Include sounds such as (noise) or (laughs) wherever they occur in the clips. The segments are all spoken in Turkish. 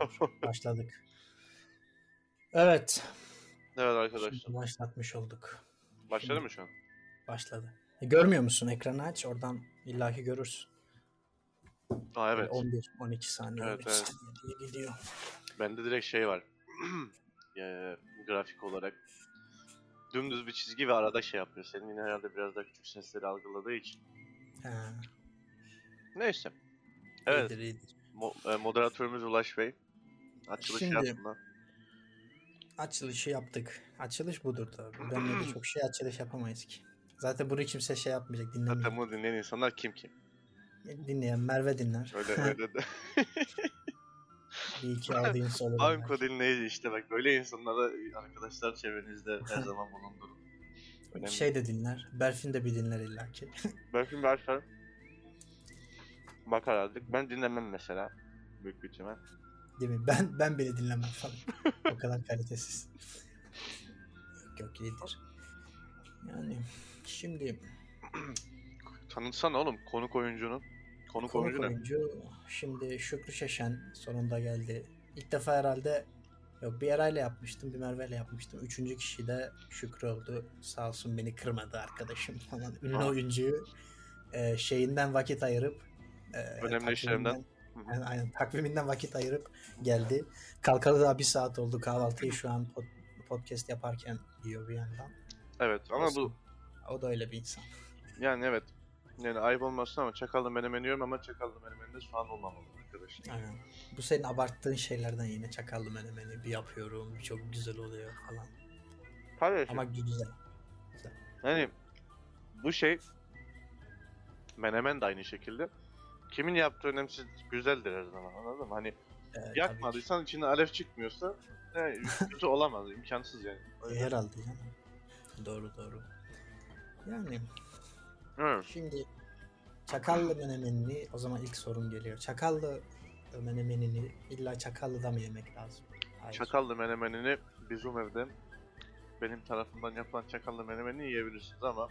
(laughs) Başladık. Evet. Evet arkadaşlar. Şimdi başlatmış olduk. Başladı mı şu an? Başladı. E, görmüyor musun? Ekranı aç. Oradan illaki görürsün. Aa evet. 11-12 saniye. Evet, 13 evet. saniye diye gidiyor. Bende direkt şey var. Eee, (clears throat) grafik olarak. Dümdüz bir çizgi ve arada şey yapıyor. Senin yine herhalde biraz daha küçük sesleri algıladığı için. Ha, Neyse. Evet. iyidir, iyidir. Mo- e, moderatörümüz Ulaş Bey. Açılış Şimdi-. Açılışı yaptık. Açılış budur tabii. Ben de çok şey açılış yapamayız ki. Zaten bunu kimse şey yapmayacak, Zaten dinlemeyecek. bunu dinleyen insanlar kim ki? Dinleyen Merve dinler. Öyle (laughs) öyle de. Bir iki audience olur. Kod dinleyici işte bak böyle insanlara arkadaşlar çevrenizde her zaman bulundurun. Önemli. Şey de dinler. Berfin de bir dinler illaki. (laughs) Belki başlar. Bakar artık. Ben dinlemem mesela. Büyük bir ihtimal. Değil mi? Ben ben bile dinlemem falan. o kadar kalitesiz. Yok yok iyidir. Yani şimdi Tanıtsana oğlum konuk oyuncunun. Konuk, konuk oyuncu oyuncu şimdi Şükrü Şeşen sonunda geldi. İlk defa herhalde yok bir Eray'la yapmıştım bir Merve'yle yapmıştım. Üçüncü kişi de Şükrü oldu. Sağ olsun beni kırmadı arkadaşım falan. Ünlü Ha. oyuncuyu e, şeyinden vakit ayırıp e, Önemli işlerinden. hı. (laughs) Aynen, takviminden vakit ayırıp geldi. Kalkalı daha bir saat oldu kahvaltıyı şu an pod- podcast yaparken yiyor bir yandan. Evet ama bu O da öyle bir insan. yani evet. Yani ayıp olmasın ama çakallı menemen yiyorum ama çakallı menemeninde soğan olmamalı arkadaşlar. Aynen. Bu senin abarttığın şeylerden yine çakallı menemeni bir yapıyorum. Bir çok güzel oluyor falan. Kardeşim Ama güzel. yani bu şey menemen de aynı şekilde. Kimin yaptığı önemsiz güzeldir her zaman anladın mı? Hani tabii ki. yakmadıysan içinde alev çıkmıyorsa ne, kötü olamaz imkansız yani. O E, herhalde canım. Doğru doğru. Yani Evet. şimdi çakallı menemenini o zaman ilk sorun geliyor. Çakallı menemenini illa çakallıda mı yemek lazım? Hayır. Çakallı menemenini bizim evde benim tarafımdan yapılan çakallı menemeni yiyebilirsiniz ama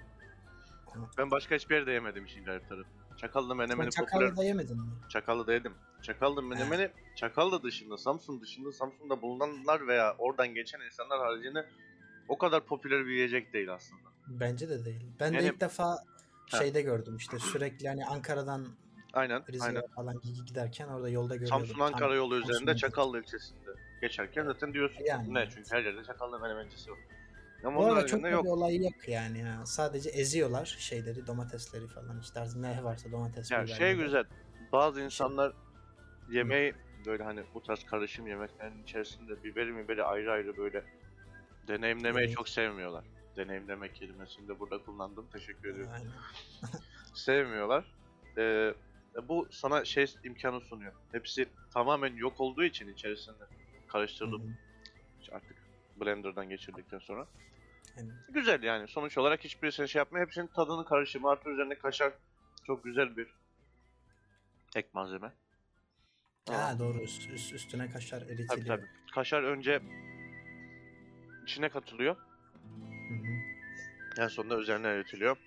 Ben başka hiçbir yerde yemedim işin garip tarafı. Çakallı Sen menemeni popüler. çakallıda yemedin mi? Çakallı'da yedim. Çakallı menemeni Çakallı dışında, Samsun dışında, Samsun'da bulunanlar veya oradan geçen insanlar haricinde o kadar popüler bir yiyecek değil aslında. Bence de değil. Ben de Yani- ilk defa şeyde gördüm işte sürekli hani Ankara'dan Aynen, Rize'ye aynen. falan gi- giderken orada yolda görüyordum. Samsun Ankara yolu üzerinde. Çakallı ilçesinde geçerken zaten diyorsun Yani. ne çünkü her yerde Çakallı menemencisi var. Ama Bu arada çok da yok. bir olay yok yani ya. Sadece eziyorlar şeyleri, domatesleri falan. İşte artık ne varsa domates, Ya biber, şey güzel. Bazı insanlar yemeği böyle hani bu tarz karışım yemeklerin içerisinde biberi miberi ayrı ayrı böyle deneyimlemeyi Evet. çok sevmiyorlar. Deneyimleme kelimesini de burada kullandım. Teşekkür ediyorum. Aynen. (laughs) Sevmiyorlar. Ee, bu sana şey imkanı sunuyor. Hepsi tamamen yok olduğu için içerisinde karıştırılıp artık blenderdan geçirdikten sonra. Aynen. Güzel yani. Sonuç olarak hiçbirisini şey yapmıyor. Hepsinin tadının karışımı artı üzerine kaşar çok güzel bir ek malzeme. Ha doğru üst, üst- üstüne kaşar Tabii eritiliyor. tabii. Kaşar önce içine katılıyor. Hı hı. En sonunda üzerine eritiliyor.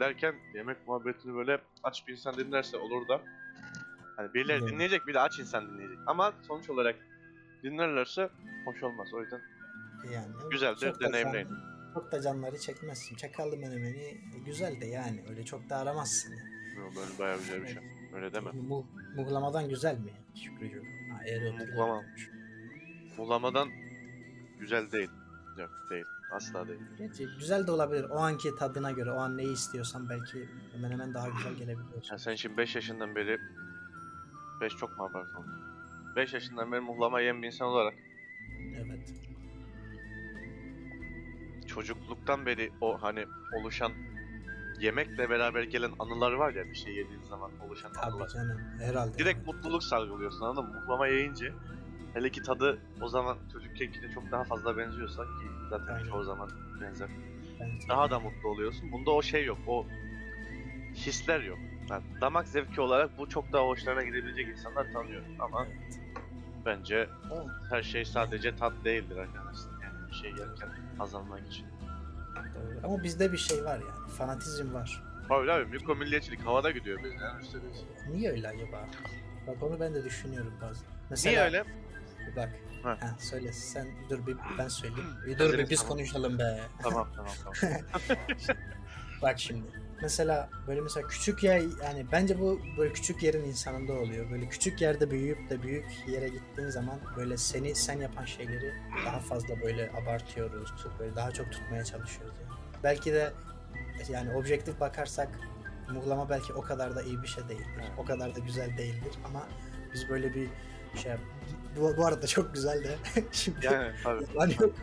Derken yemek muhabbetini böyle aç bir insan dinlerse olur da hani birileri dinleyecek bir de aç insan dinleyecek. Ama sonuç olarak dinlerlerse hoş olmaz. O yüzden Yani çok da deneyimleyin. can- Çok da canları çekmezsin. Çakallı menemeni güzel de yani öyle çok da aramazsın. ya. Yo, böyle bayağı güzel bir şey. Öyle deme. Mu, muhlamadan güzel mi Şükrücüğüm? Muhlama. Muhlamadan güzel değil. Yok değil. Asla değil. Gerçi güzel de olabilir. O anki tadına göre, o an neyi istiyorsan belki hemen hemen daha güzel gelebiliyor. Ya sen şimdi 5 yaşından beri 5 çok mu abartı oldu? 5 yaşından beri muhlama yiyen bir insan olarak Evet. Çocukluktan beri o hani oluşan yemekle beraber gelen anılar var ya bir şey yediğin zaman oluşan Tabii anılar. canım. Herhalde. Direkt yani. mutluluk salgılıyorsun anladın mı? Muhlama yiyince hele ki tadı o zaman çocukkekine çok daha fazla benziyorsa ki zaten Aynen. çoğu zaman benzer. Bence. Daha da mutlu oluyorsun. Bunda o şey yok. O hisler yok. Yani damak zevki olarak bu çok daha hoşlarına gidebilecek insanlar tanıyor. Ama Evet. bence her şey sadece tat değildir arkadaşlar. Şey yerken haz almak için. Doğru. Ama bizde bir şey var yani. Fanatizm var. Öyle abi mikro milliyetçilik havada gidiyor bizden üstelik. Niye öyle acaba? Bak onu ben de düşünüyorum bazen. Mesela, Niye öyle? Bir Bak. Ha. Ha. söyle sen dur bir ben söyleyeyim. Bir dur bir biz tamam. konuşalım be. tamam tamam tamam. (laughs) Bak şimdi. Mesela böyle mesela küçük yer yani bence bu böyle küçük yerin insanında oluyor. Böyle küçük yerde büyüyüp de büyük yere gittiğin zaman böyle seni sen yapan şeyleri daha fazla böyle abartıyoruz. Böyle daha çok tutmaya çalışıyoruz. Yani. Belki de yani objektif bakarsak muhlama belki o kadar da iyi bir şey değildir. O kadar da güzel değildir ama biz böyle bir şey bu, bu arada çok güzel de (laughs) şimdi Yani tabii. Yok.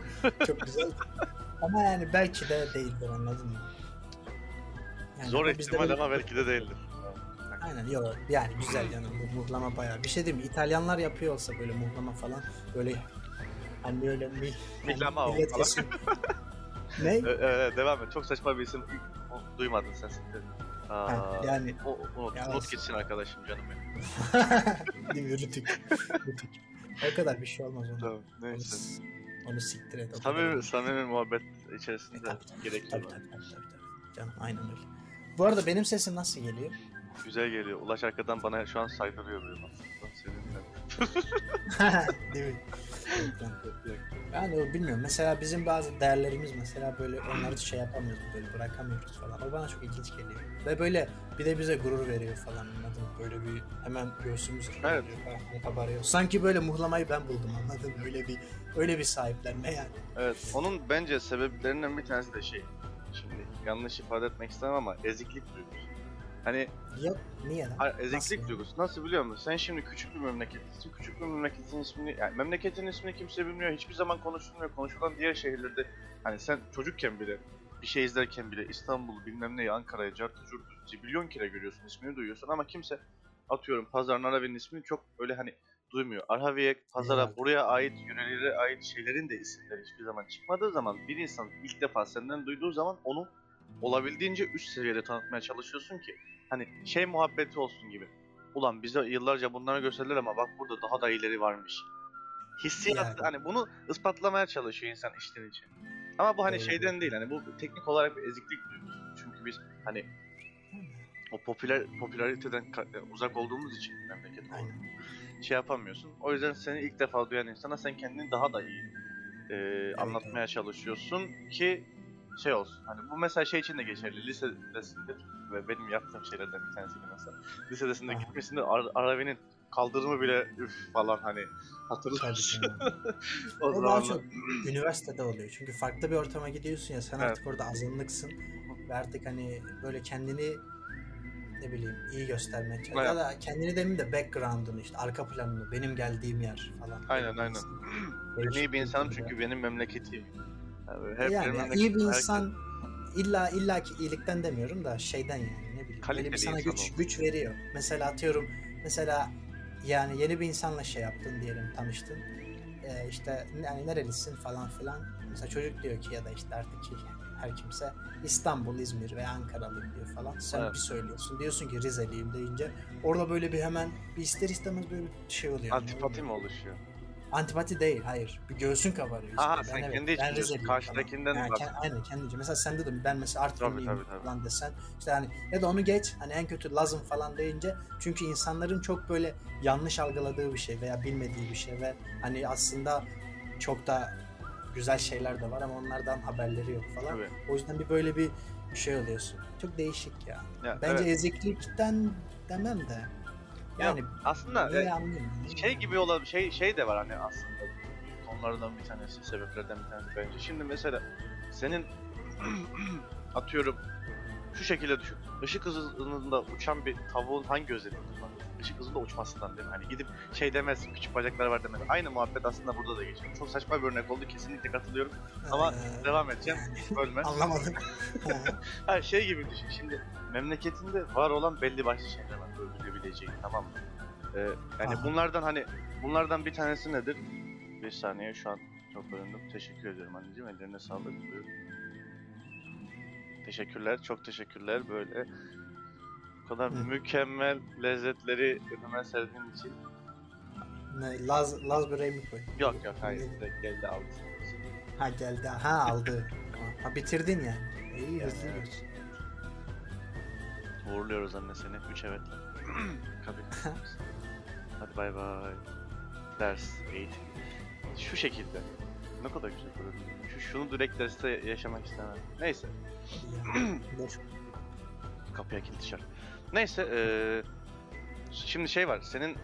Çok güzel. Ama yani belki de değildir anladın mı? Yani Zor ihtimal ama belki de değildir. Aynen yok yani güzel yani bu muhlama bayağı. Bir şey değil mi? İtalyanlar yapıyor olsa böyle muhlama falan böyle hani böyle mi, Mihlama o millet falan. (laughs) ne? Ee, devam et. Çok saçma bir isim. O- Duymadın sen. Aa, Ha, yani o, unut, Ya olsun. gitsin arkadaşım canım benim. (laughs) Rütük. Rütük. O kadar bir şey olmaz ona. Tamam, Onu, neyse. onu siktir et. o Samimi, samimi muhabbet içerisinde E, tabii, tabii. gerekli Tabii, tabii, tabii, tabii, tabii. Canım aynen öyle. Bu arada benim sesim nasıl geliyor? Güzel geliyor. Ulaş arkadan bana şu an saydırıyor böyle. Bak, Seninle. (laughs) Değil mi? Yani o bilmiyorum. Mesela bizim bazı değerlerimiz mesela böyle onları şey yapamıyoruz böyle bırakamıyoruz falan. O bana çok ilginç geliyor. Ve böyle bir de bize gurur veriyor falan anladın mı? Böyle bir hemen göğsümüz Evet. kabarıyor, kabarıyor. Sanki böyle muhlamayı ben buldum anladın mı? Öyle bir öyle bir sahiplenme yani. Evet, onun bence sebeplerinden bir tanesi de şey. Şimdi yanlış ifade etmek istemem ama eziklik duygusu. Hani Yok niye lan? Eziklik Nasıl? duygusu. Nasıl biliyor musun? Sen şimdi küçük bir memleketlisin. Küçük bir memleketin ismini, yani memleketin ismini kimse bilmiyor. Hiçbir zaman konuşulmuyor. Konuşulan diğer şehirlerde hani sen çocukken bile bir şey izlerken bile İstanbul bilmem neyi Ankara'ya cartı curtu zibilyon kere görüyorsun ismini duyuyorsun ama kimse atıyorum Pazar Naravi'nin ismini çok öyle hani duymuyor. Arhaviye, Pazar'a, Evet. buraya ait, yörelere ait şeylerin de isimleri hiçbir zaman çıkmadığı zaman bir insan ilk defa senden duyduğu zaman onu olabildiğince üst seviyede tanıtmaya çalışıyorsun ki hani şey muhabbeti olsun gibi. Ulan bize yıllarca bunları gösterdiler ama bak burada daha da ileri varmış. Hissiyat Yani. hani bunu ispatlamaya çalışıyor insan işten için. Ama bu hani Doğru. şeyden değil hani bu teknik olarak bir eziklik duygusu. Çünkü biz hani o popüler popülariteden ka- uzak olduğumuz için memleket olarak şey yapamıyorsun. O yüzden seni ilk defa duyan insana sen kendini daha da iyi e, anlatmaya çalışıyorsun ki şey olsun. Hani bu mesela şey için de geçerli. Lisedesinde ve benim yaptığım şeylerden bir tanesi mesela. Lisedesinde gitmesinde Ar- Aravi'nin kaldırımı bile üf falan hani canım. (laughs) o O daha zaman çok üniversitede oluyor. Çünkü farklı bir ortama gidiyorsun ya sen Evet. artık orada azınlıksın ve artık hani böyle kendini ne bileyim iyi göstermeye çalışıyorsun. Ya da kendini demeyeyim de background'unu işte arka planını benim geldiğim yer falan. Aynen, aynen. ben (clears throat) iyi bir insanım çünkü benim memleketim. Yani yani, iyi bir insan illa illa ki iyilikten demiyorum da şeyden yani ne bileyim. Kaliteli Böyle bir sana güç ol. güç veriyor. Mesela atıyorum mesela yani yeni bir insanla şey yaptın diyelim tanıştın. Ee, işte yani nerelisin falan filan. Mesela çocuk diyor ki ya da işte artık ki her kimse İstanbul, İzmir veya Ankaralıyım diyor falan. Sen Evet. bir söylüyorsun. Diyorsun ki Rizeliyim deyince orada böyle bir hemen bir ister istemez böyle bir şey oluyor. Antipati mi oluşuyor? Antipati değil hayır. Bir göğsün kabarıyor. işte. Aha, Ben sen evet, kendi için diyorsun, karşıdakinden. Yani bak. aynen kendince. Mesela sen dedim ben mesela Artvinliyim Tabii, tabii, tabii. falan desen. işte hani ya da onu geç hani en kötü Lazım falan deyince çünkü insanların çok böyle yanlış algıladığı bir şey veya bilmediği bir şey ve hani aslında çok da güzel şeyler de var ama onlardan haberleri yok falan. Tabii. O yüzden bir böyle bir şey oluyorsun. Çok değişik ya. Ya, Bence evet. eziklikten demem de. Yani aslında niye e, şey gibi olan şey şey de var hani aslında konulardan bir tanesi sebeplerden bir tanesi bence. Şimdi mesela senin (clears throat) atıyorum şu şekilde düşün. Işık hızında uçan bir tavuğun hangi özelliği var? Işık hızında uçmasından değil mi? Hani gidip şey demez, küçük bacakları var demez. Aynı muhabbet aslında burada da geçiyor. Çok saçma bir örnek oldu, kesinlikle katılıyorum. Ama Ee, Devam edeceğim, bölme. Anlamadım. (laughs) Ha şey gibi düşün şimdi memleketinde var olan belli başlı şeyler var öldürebileceğin tamam mı? Ee, yani Aha. bunlardan hani bunlardan bir tanesi nedir? Bir saniye şu an çok bölündüm. Teşekkür ediyorum anneciğim ellerine sağlık. Buyur. Teşekkürler çok teşekkürler böyle bu kadar Hı. mükemmel lezzetleri önüme serdiğin için. ne, Laz, Laz böreği mi koy? Yok yok hayır direkt geldi aldı. Ha geldi. Ha aldı. Ha bitirdin yani. İyi hızlı Evet. Uğurluyoruz anne seni. Üç evetle. (clears throat) Kabul. Hadi bay bay. ders, eğitim. Şu şekilde. Ne kadar güzel böyle. Şu, şunu direkt derste yaşamak istemem. Neyse. (clears throat) Kapıya kilit dışarı. Neyse eee, şimdi şey var senin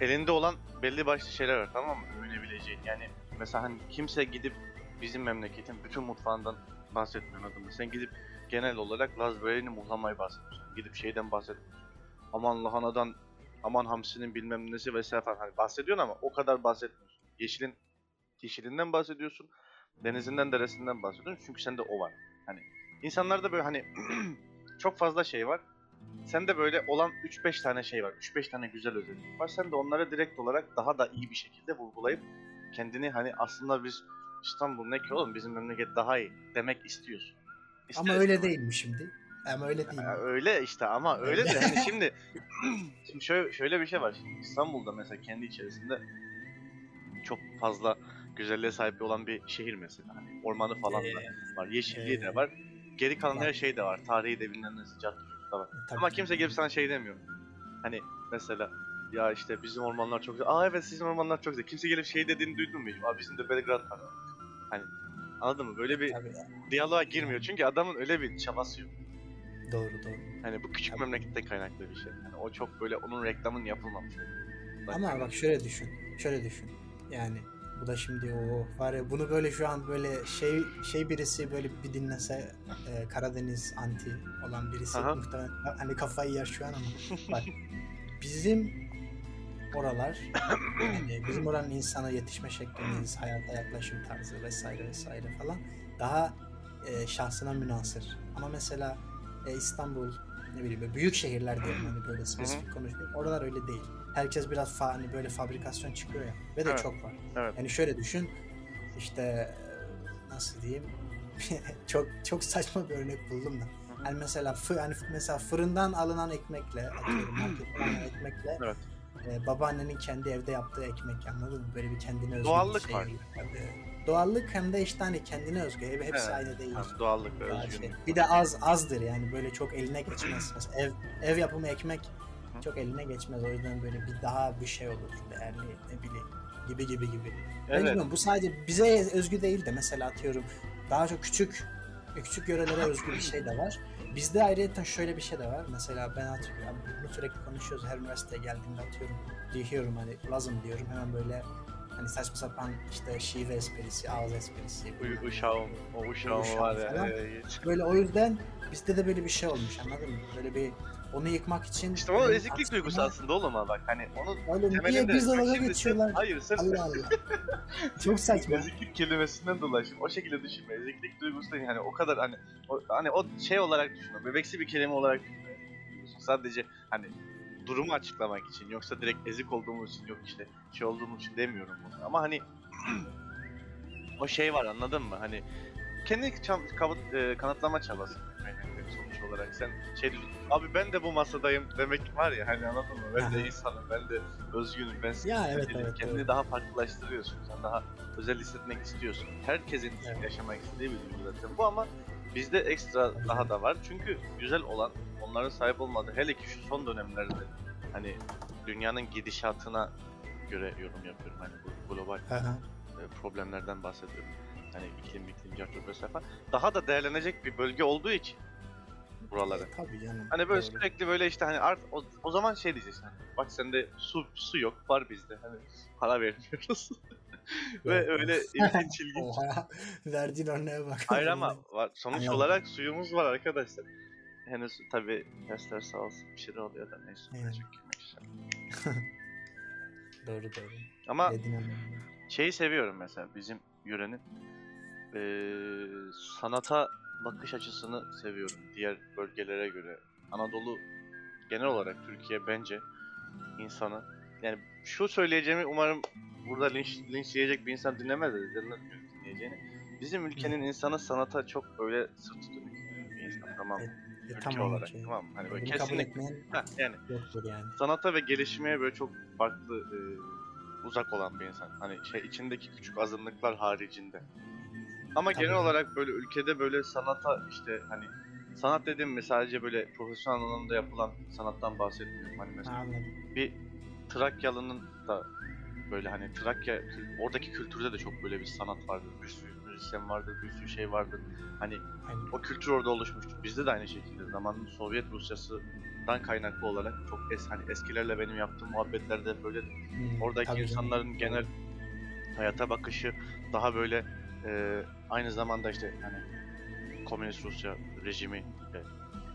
elinde olan belli başlı şeyler var tamam mı? Öğrenebileceğin yani mesela hani kimse gidip bizim memleketin bütün mutfağından bahsetmiyor anladın mı? Sen gidip genel olarak Laz böreğini muhlamayı bahsediyorsun. Gidip şeyden bahsetmiyorsun. Aman lahanadan, aman hamsinin bilmem nesi vesaire falan hani bahsediyorsun ama o kadar bahsetmiyorsun. Yeşilin, yeşilinden bahsediyorsun. Denizinden, deresinden bahsediyorsun çünkü sende o var. Hani insanlarda böyle hani (clears throat) çok fazla şey var. Sende böyle olan 3-5 tane şey var. 3-5 tane güzel özellik var. Sen de onları direkt olarak daha da iyi bir şekilde vurgulayıp kendini hani aslında biz İstanbul ne ki oğlum bizim memleket daha iyi demek istiyorsun. İster Ama öyle değil mi şimdi? Ama öyle değil Ya öyle işte ama öyle de hani (laughs) şimdi şimdi şöyle, şöyle bir şey var. Şimdi İstanbul'da mesela kendi içerisinde çok fazla güzelliğe sahip olan bir şehir mesela. Hani ormanı falan da var. Yeşilliği de var. Geri kalan her şey de var. Tarihi de nesi cadde da var. Tabii Ama ki. kimse gelip sana şey demiyor. Hani mesela ya işte bizim ormanlar çok güzel. Aa evet sizin ormanlar çok güzel. Kimse gelip şey dediğini duydun mu hiç? Aa bizim de Belgrad var. Hani anladın mı? Böyle bir Tabii ya. diyaloğa girmiyor. Çünkü adamın öyle bir çabası yok. Doğru doğru. Hani bu küçük Tabii. memlekette kaynaklı bir şey. Hani o çok böyle onun reklamının yapılmamış. Ama bak şöyle düşün. Şöyle düşün. Yani bu da şimdi o var ya bunu böyle şu an böyle şey şey birisi böyle bir dinlese e, Karadeniz anti olan birisi Aha. muhtemelen hani kafayı yer şu an ama bak bizim oralar yani bizim oranın insana yetişme şeklimiz, hayata yaklaşım tarzı vesaire vesaire falan daha e, şahsına münasır. Ama mesela e, İstanbul ne bileyim büyük şehirler diyelim hani böyle spesifik konuşuyorum. Oralar öyle değil. Herkes biraz fa hani böyle fabrikasyon çıkıyor ya ve de Evet. çok var. Evet. Yani şöyle düşün işte e, nasıl diyeyim (laughs) çok çok saçma bir örnek buldum da. hı. Hani mesela fı, hani mesela fırından alınan ekmekle atıyorum (clears throat) marketten alınan ekmekle Evet. e, babaannenin kendi evde yaptığı ekmek anladın mı? Böyle bir kendine özgü Doğallık bir şey. var. Yani doğallık hem de işte hani kendine özgü. Hep- Hepsi Evet. aynı değil. Yani doğallık ve şey- özgünlük. Bir de az azdır yani böyle çok eline geçmez. (clears throat) Mesela ev ev yapımı ekmek çok eline geçmez. O yüzden böyle bir daha bir şey olur. Değerli ne bileyim gibi gibi gibi. Evet. bilmiyorum bu sadece bize özgü değil de mesela atıyorum daha çok küçük küçük yörelere özgü bir şey de var. Bizde ayrıca şöyle bir şey de var. Mesela ben atıyorum bunu sürekli konuşuyoruz. Her üniversiteye geldiğimde atıyorum diyorum hani lazım diyorum hemen böyle hani saçma sapan işte şive esprisi, ağız esprisi. Uy, uşağım, o uşağım Uşağım var ya. falan. Böyle o yüzden bizde de böyle bir şey olmuş anladın mı? Böyle bir onu yıkmak için İşte o benim eziklik aslında- duygusu aslında oğlum ha bak hani onu Oğlum niye temelinde biz sen- geçiyorlar? hayır sen Allah Allah. (laughs) Çok saçma. eziklik kelimesinden dolayı şimdi o şekilde düşünme. Eziklik duygusu değil hani o kadar hani o, hani o şey olarak düşünme. Bebeksi bir kelime olarak düşünme. Sadece hani durumu açıklamak için yoksa direkt ezik olduğumuz için yok işte şey olduğumuz için demiyorum bunu. Ama hani (clears throat) o şey var anladın mı? Hani kendi çam- kav- e, kanıtlama çabası benim sonuç olarak sen şey diyorsun abi ben de bu masadayım demek var ya hani anladın mı? Ben de insanım, ben de özgünüm, ben Ya evet değilim. evet. Kendini evet. daha farklılaştırıyorsun. Sen daha özel hissetmek istiyorsun. Herkesin Evet. yaşamak istediği bir duygu zaten bu ama bizde ekstra daha da var. Çünkü güzel olan onların sahip olmadığı hele ki şu son dönemlerde hani dünyanın gidişatına göre yorum yapıyorum. Hani bu global Aha. e, problemlerden bahsediyorum. Hani iklim, iklim, cartçuk vesaire falan. Daha da değerlenecek bir bölge olduğu için buraları. Tabii canım. Hani böyle doğru. sürekli böyle işte hani art o, o zaman şey diyeceksin hani bak sende su su yok var bizde hani para vermiyoruz. (laughs) (laughs) Ve öyle (laughs) ilginç ilginç. Oha. Verdiğin örneğe bak. Hayır ama var, sonuç Anladım. olarak suyumuz var arkadaşlar. Henüz tabi dersler sağ olsun bir şeyler oluyor da neyse. Evet. istemem. (laughs) Doğru doğru. Ama şeyi seviyorum mesela bizim yörenin eee, sanata bakış açısını seviyorum diğer bölgelere göre. Anadolu genel olarak Türkiye bence insanı yani şu söyleyeceğimi umarım burada linç, linç yiyecek bir insan dinlemez de dinleyeceğini. Bizim ülkenin insanı sanata çok böyle sırt dönük bir insan tamam mı? E, Ülke tamam, olarak okey. tamam? Hani böyle Bunu kesinlikle Heh, yani yani. sanata ve gelişmeye böyle çok farklı e, uzak olan bir insan. Hani şey içindeki küçük azınlıklar haricinde. Ama Tabii. genel olarak böyle ülkede böyle sanata işte hani sanat dediğim mi sadece böyle profesyonel anlamda yapılan sanattan bahsetmiyorum. Hani mesela Anladım. bir Trakyalı'nın da böyle hani Trakya oradaki kültürde de çok böyle bir sanat vardır. Bir sürü müzisyen vardır, bir sürü şey vardır. Hani Aynen. o kültür orada oluşmuştur. Bizde de aynı şekilde zamanın Sovyet Rusyası'dan kaynaklı olarak çok es hani eskilerle benim yaptığım muhabbetlerde böyle Hmm, oradaki tabii canım. insanların genel hayata bakışı daha böyle e, aynı zamanda işte hani komünist Rusya rejimi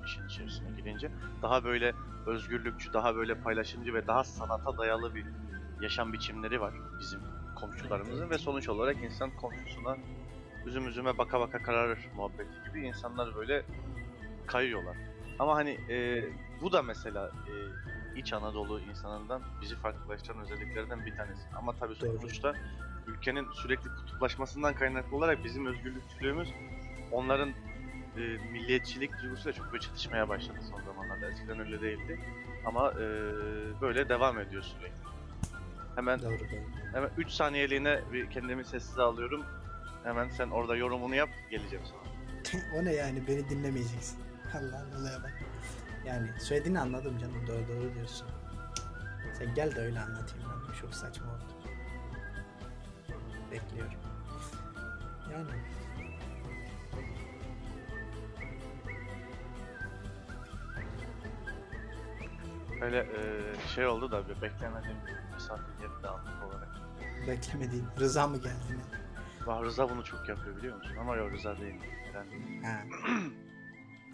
işin içerisine girince daha böyle özgürlükçü, daha böyle paylaşımcı ve daha sanata dayalı bir yaşam biçimleri var bizim komşularımızın ve sonuç olarak insan komşusuna üzüm üzüme baka baka kararır muhabbeti gibi insanlar böyle kayıyorlar. Ama hani e, bu da mesela e, İç Anadolu insanından bizi farklılaştıran özelliklerden bir tanesi. Ama tabii sonuçta ülkenin sürekli kutuplaşmasından kaynaklı olarak bizim özgürlükçülüğümüz onların e, milliyetçilik duygusuyla çok böyle çatışmaya başladı son zamanlarda. Eskiden öyle değildi. Ama e, böyle devam ediyor sürekli. Hemen Doğru doğru. hemen 3 saniyeliğine bir kendimi sessize alıyorum. Hemen sen orada yorumunu yap, geleceğim sana. (laughs) o ne yani beni dinlemeyeceksin. Allah olaya bak. Yani söylediğini anladım canım doğru doğru diyorsun. Sen gel de öyle anlatayım ben. Çok saçma oldu. Bekliyorum. Yani Böyle e, şey oldu da bir beklemediğim bir misafir geldi anlık olarak. beklemediğin Rıza mı geldi ne? Bak Rıza bunu çok yapıyor biliyor musun? Ama yok Rıza değil. Eren. Ha.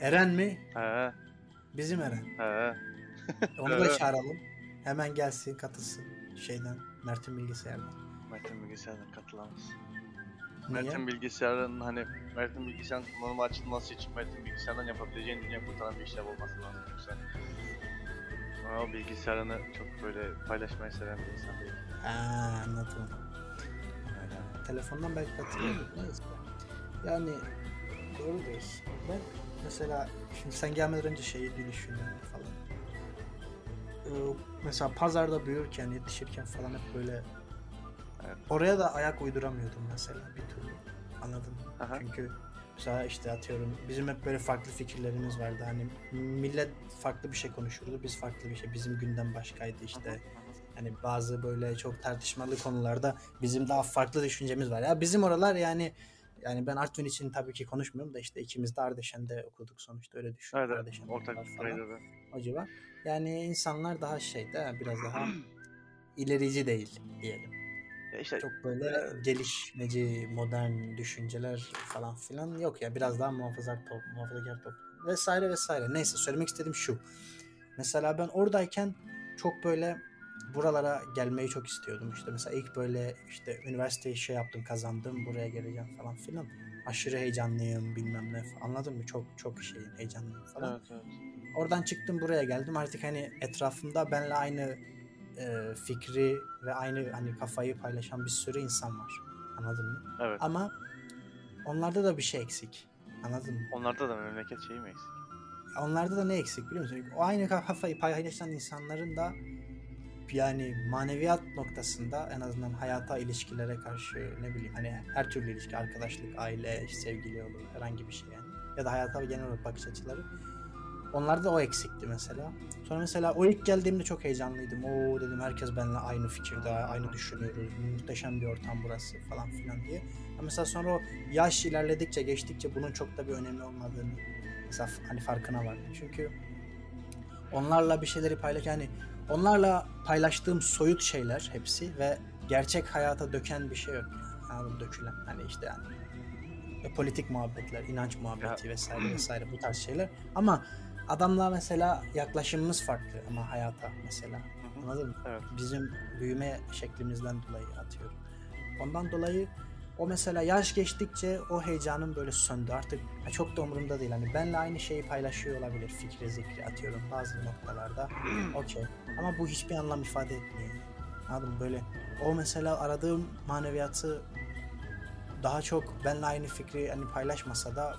Eren mi? He Bizim Eren. he. Onu da çağıralım. Hemen gelsin katılsın şeyden Mert'in bilgisayardan. Mert'in bilgisayarına katılamaz. Niye? Mert'in bilgisayarın hani Mert'in bilgisayarın kullanıma açılması için Mert'in bilgisayardan yapabileceğin dünya kurtaran bir işlem olması lazım yoksa ama bilgisayarını çok böyle paylaşmayı seven bir insan değil. Ha, anladım. Öyle. Telefondan belki katılıyorduk. (clears throat) Neyse. Yani doğru diyorsun. Ben mesela şimdi sen gelmeden önce şeyi düşünüyorum falan. Ee, mesela pazarda büyürken, yetişirken falan hep böyle Evet. oraya da ayak uyduramıyordum mesela bir türlü. Anladın mı? Aha. Çünkü mesela işte atıyorum bizim hep böyle farklı fikirlerimiz vardı. Hani millet farklı bir şey konuşurdu, biz farklı bir şey. Bizim gündem başkaydı işte. Hani bazı böyle çok tartışmalı konularda bizim daha farklı düşüncemiz var. Ya bizim oralar yani yani ben Artvin için tabii ki konuşmuyorum da işte ikimiz de Ardeşen'de okuduk sonuçta öyle düşün. Evet, Ardeşen'de ortak bir da. Civar. Yani insanlar daha şey de biraz daha (clears throat) ilerici değil diyelim. İşte Çok böyle gelişmeci, modern düşünceler falan filan yok ya. Biraz daha muhafazakar top, muhafazakar top vesaire vesaire. Neyse söylemek istediğim şu. Mesela ben oradayken çok böyle buralara gelmeyi çok istiyordum. İşte mesela ilk böyle işte üniversiteyi şey yaptım kazandım buraya geleceğim falan filan. Aşırı heyecanlıyım bilmem ne falan. Anladın mı? Çok çok şeyim heyecanlıyım falan. evet, evet. Oradan çıktım buraya geldim. Artık hani etrafımda benimle aynı e, fikri ve aynı hani kafayı paylaşan bir sürü insan var. Anladın mı? evet. Ama onlarda da bir şey eksik. Anladın mı? Onlarda da memleket şeyi mi eksik? Onlarda da ne eksik biliyor musun? O aynı kafayı paylaşan insanların da yani maneviyat noktasında en azından hayata ilişkilere karşı ne bileyim hani her türlü ilişki arkadaşlık, aile, sevgili olur herhangi bir şey yani. Ya da hayata genel olarak bakış açıları. Onlarda o eksikti mesela. Sonra mesela o ilk geldiğimde çok heyecanlıydım. Oo dedim herkes benimle aynı fikirde, aynı düşünüyoruz. Muhteşem bir ortam burası falan filan diye. Ama mesela sonra o yaş ilerledikçe, geçtikçe bunun çok da bir önemi olmadığını mesela hani farkına vardım. Çünkü onlarla bir şeyleri paylaş yani onlarla paylaştığım soyut şeyler hepsi ve gerçek hayata döken bir şey yok. Yani. Dökülen hani işte yani e, politik muhabbetler, inanç muhabbeti vesaire (clears throat) vesaire bu tarz şeyler. Ama adamla mesela yaklaşımımız farklı ama hayata mesela. Hı hı. Anladın mı? Evet. Bizim büyüme şeklimizden dolayı atıyorum. Ondan dolayı o mesela yaş geçtikçe o heyecanım böyle söndü. Artık çok da umurumda değil. Hani benle aynı şeyi paylaşıyor olabilir. Fikri zikri atıyorum bazı noktalarda. (clears throat) Okey. Ama bu hiçbir anlam ifade etmiyor. Anladın mı? Böyle o mesela aradığım maneviyatı daha çok benle aynı fikri hani paylaşmasa da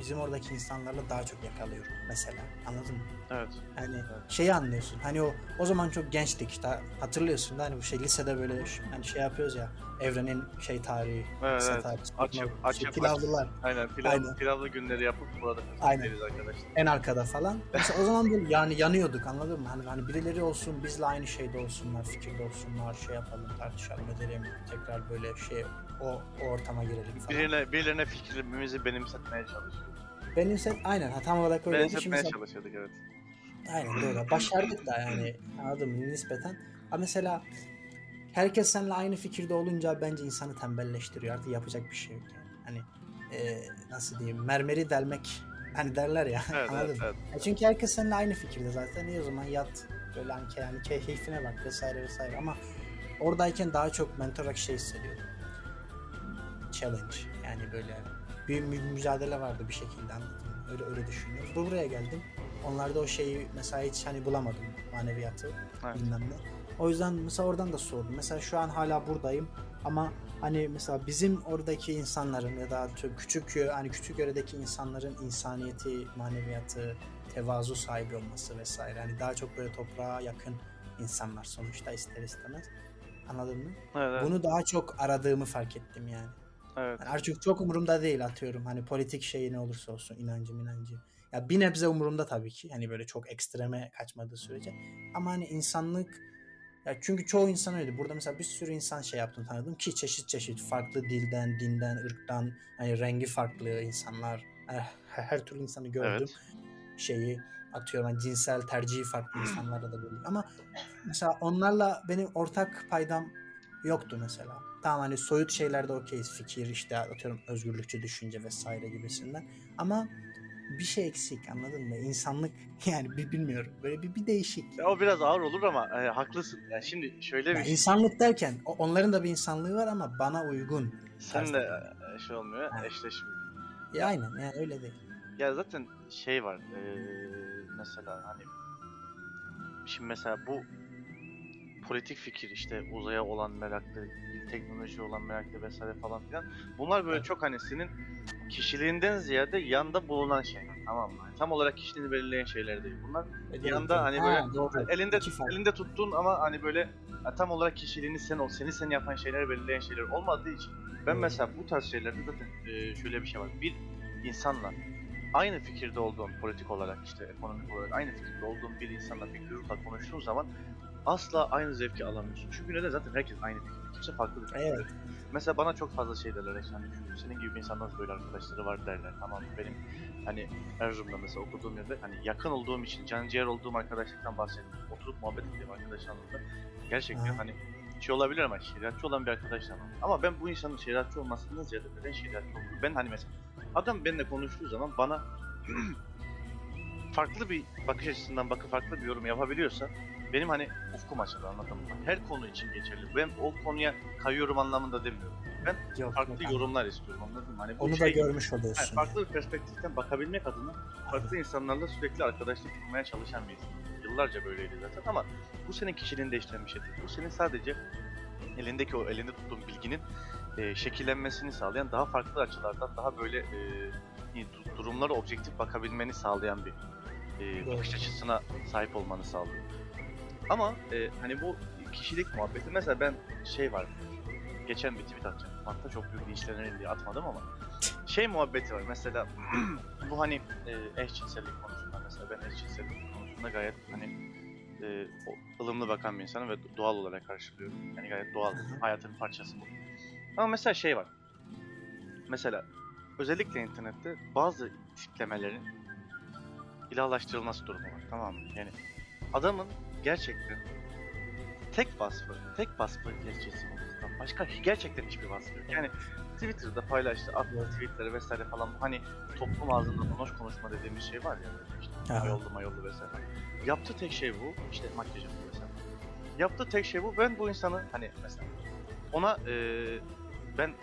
bizim oradaki insanlarla daha çok yakalıyorum mesela. Anladın mı? Evet. Hani Evet. şeyi anlıyorsun. Hani o o zaman çok gençtik işte hatırlıyorsun da hani bu şey lisede böyle hani şey yapıyoruz ya evrenin şey tarihi, Evet, evet. tarihi, Açıp- açıp- pilavlılar Aynen pilav, Aynen. pilavlı günleri yapıp burada Aynen. arkadaşlar. en arkada falan. Mesela o zaman böyle yani yanıyorduk anladın mı? Hani, hani birileri olsun bizle aynı şeyde olsunlar, fikirde olsunlar, şey yapalım, tartışalım, edelim. Tekrar böyle şey o, o ortama girelim falan. Birine, birilerine fikrimizi benimsetmeye çalışıyoruz. Benim set aynen ha, tam olarak öyle. Benimsetmeye çalışıyorduk evet. Aynen doğru. Başardık da yani anladın mı nispeten. Ama mesela herkes seninle aynı fikirde olunca bence insanı tembelleştiriyor. Artık yapacak bir şey yok yani. Hani e, nasıl diyeyim mermeri delmek hani derler ya Evet anladın evet evet. Çünkü herkes seninle aynı fikirde zaten. İyi o zaman yat böyle hani yani key- keyfine bak vesaire vesaire ama oradayken daha çok mentor olarak şey hissediyordum. Challenge yani böyle bir mü- mücadele vardı bir şekilde anladın mı? Öyle öyle düşünüyorum. Bu buraya geldim. Onlarda o şeyi mesela hiç hani bulamadım maneviyatı Evet. bilmem ne. O yüzden mesela oradan da soğudum. Mesela şu an hala buradayım ama hani mesela bizim oradaki insanların ya da küçük hani küçük yöredeki insanların insaniyeti, maneviyatı, tevazu sahibi olması vesaire. Hani daha çok böyle toprağa yakın insanlar sonuçta ister istemez. Anladın mı? Evet. Bunu daha çok aradığımı fark ettim yani. evet. Yani artık çok umurumda değil atıyorum. Hani politik şeyi ne olursa olsun inancı inancı. Ya bir nebze umurumda tabii ki. Hani böyle çok ekstreme kaçmadığı sürece. Ama hani insanlık ya çünkü çoğu insan öyle. Burada mesela bir sürü insan şey yaptım tanıdım ki çeşit çeşit farklı dilden, dinden, ırktan, hani rengi farklı insanlar. Her, her türlü insanı gördüm. Evet. Şeyi atıyorum hani cinsel tercihi farklı insanlarla da böyle. Ama mesela onlarla benim ortak paydam yoktu mesela. Tamam hani soyut şeylerde okeyiz. Fikir işte atıyorum özgürlükçü düşünce vesaire gibisinden. Ama bir şey eksik anladın mı? İnsanlık (laughs) yani bir bilmiyorum. Böyle bir, bir değişik. O biraz ağır olur ama e, haklısın. Yani şimdi şöyle bir Yani şey. insanlık derken onların da bir insanlığı var ama bana uygun. Sen de e, şey olmuyor, Ha. eşleşmiyor. Ya aynen yani öyle değil. Ya zaten şey var. e, mesela hani şimdi mesela bu politik fikir işte uzaya olan meraklı, teknoloji olan meraklı vesaire falan filan. Bunlar böyle çok hani senin kişiliğinden ziyade yanda bulunan şeyler. Tamam mı? Yani tam olarak kişiliğini belirleyen şeyler değil. Bunlar Yanda hani Ha, böyle doğru. elinde İki elinde tuttuğun ama hani böyle tam olarak kişiliğini sen ol, seni sen yapan şeyler belirleyen şeyler olmadığı için ben Doğru. mesela bu tarz şeylerde zaten e, şöyle bir şey var. Bir insanla aynı fikirde olduğun politik olarak işte ekonomik olarak aynı fikirde olduğun bir insanla bir grupla konuştuğun zaman asla aynı zevki alamıyorsun. Çünkü neden zaten herkes aynı fikirde. Kimse farklı fikirde. Evet. Mesela bana çok fazla şey derler. Yani şu- senin gibi bir insan nasıl böyle arkadaşları var derler. Tamam? Benim hani Erzurum'da mesela okuduğum yerde hani yakın olduğum için, can ciğer olduğum arkadaşlıktan bahsettim. Oturup muhabbet ettiğim arkadaşlarımla gerçekten Ha. hani şey olabilir ama şeriatçı olan bir arkadaşlar var. Ama ben bu insanın şeriatçı olmasından ziyade neden şeriatçı olduğunu ben hani mesela adam benimle konuştuğu zaman bana (clears throat) farklı bir bakış açısından bakıp farklı bir yorum yapabiliyorsa benim hani ufkum açılır anladın mı? Her konu için geçerli. Ben o konuya kayıyorum anlamında demiyorum. Yok, Farklı yok, yorumlar istiyorum anladın mı? Hani bu Onu da şey- görmüş yani oluyorsun. farklı bir perspektiften bakabilmek adına farklı insanlarla sürekli arkadaşlık kurmaya çalışan bir insan. Yıllarca böyleydi zaten ama bu senin kişiliğini değiştiren bir şey değil. Bu senin sadece elindeki o elinde tuttuğun bilginin e, şekillenmesini sağlayan daha farklı açılardan daha böyle e, du- durumlara objektif bakabilmeni sağlayan bir e, Doğru. bakış açısına sahip olmanı sağlıyor. Ama e, hani bu kişilik muhabbeti mesela ben şey var geçen bir tweet atacağım. Hatta çok büyük linçlenir diye atmadım ama şey muhabbeti var mesela (clears throat) bu hani e, eşcinsellik konusunda mesela ben eşcinsellik konusunda gayet hani e, ılımlı bakan bir insanım ve doğal olarak karşılıyorum. Yani gayet doğal. Hayatın parçası bu. Ama mesela şey var. Mesela özellikle internette bazı tiplemelerin ilahlaştırılması durumu var. Tamam mı? Yani adamın gerçekten tek vasfı, tek vasfı gerçekçi olmasından başka gerçekten hiçbir vasfı yok. Yani Twitter'da paylaştı, attığı Evet. tweetleri vesaire falan hani toplum ağzında bonoş konuşma dediğimiz şey var ya işte Aha. mayollu mayollu vesaire. Yaptığı tek şey bu. işte makyaj yapıyor vesaire. Yaptığı tek şey bu. Ben bu insanı hani mesela ona eee, ben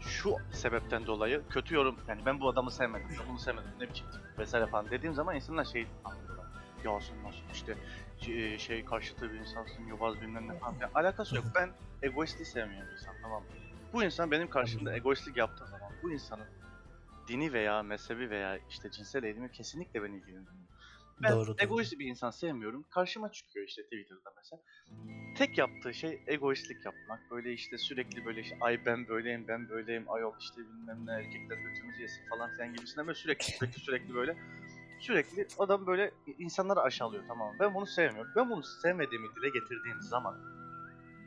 şu sebepten dolayı kötü yorum yani ben bu adamı sevmedim, ben bunu sevmedim ne biçim vesaire falan dediğim zaman insanlar şey anlıyorlar. Ya sen nasıl işte şey, şey karşıtı bir insansın, yobaz bilmem ne falan. Yani alakası yok. Ben egoistliği sevmeyen bir insan tamam mı? Bu insan benim karşımda egoistlik yaptığı zaman bu insanın dini veya mezhebi veya işte cinsel eğilimi kesinlikle beni ilgilendirmiyor. Ben Doğru, doğru. egoist bir insan sevmiyorum. Karşıma çıkıyor işte Twitter'da mesela. Tek yaptığı şey egoistlik yapmak. Böyle işte sürekli böyle işte ay ben böyleyim ben böyleyim ayol işte bilmem ne erkekler götümüzü yesin falan filan gibisinden böyle sürekli sürekli sürekli böyle sürekli adam böyle insanları aşağılıyor tamam? Ben bunu sevmiyorum. Ben bunu sevmediğimi dile getirdiğim zaman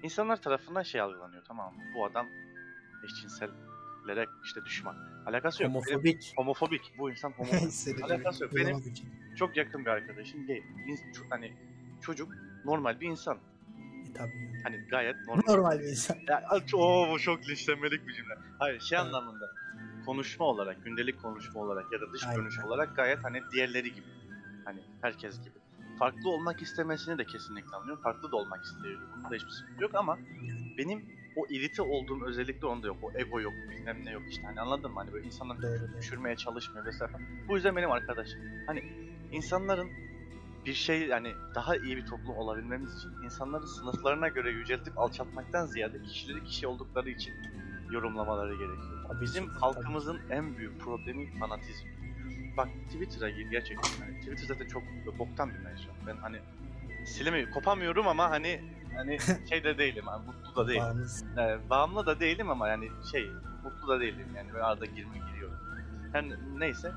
insanlar tarafından şey algılanıyor tamam? Bu adam eşcinsellere işte düşman. Alakası yok. Benim- Homofobik. homofobik. Bu insan (laughs) homofobik. Alakası yok. Benim- çok yakın bir arkadaşım gay. Hani çocuk normal bir insan. E, tabii. Hani gayet normal. Normal bir insan. Ya, oo, bu çok linçlenmelik bir cümle. Hayır şey anlamında. Konuşma olarak, gündelik konuşma olarak ya da dış Aynen. görünüş olarak gayet hani diğerleri gibi. Hani herkes gibi. Farklı olmak istemesini de kesinlikle anlıyorum. Farklı da olmak istiyor. Bunda da hiçbir sıkıntı yok ama benim o irite olduğum özellikle onda yok. O ego yok, bilmem ne yok işte. Hani anladın mı? Hani böyle insanları düşürmeye çalışmıyor vesaire. Bu yüzden benim arkadaşım. Hani insanların bir şey yani daha iyi bir toplum olabilmemiz için insanları sınıflarına göre yüceltip alçaltmaktan ziyade kişileri kişi oldukları için yorumlamaları gerekiyor. Bizim halkımızın en büyük problemi fanatizm. Bak Twitter'a gir gerçekten. Yani Twitter zaten çok boktan bir mecra. Ben hani silemi kopamıyorum ama hani hani (laughs) şey de değilim, hani mutlu da değilim. Evet, bağımlı da değilim ama yani şey mutlu da değilim yani böyle arada girme giriyorum. Her neyse.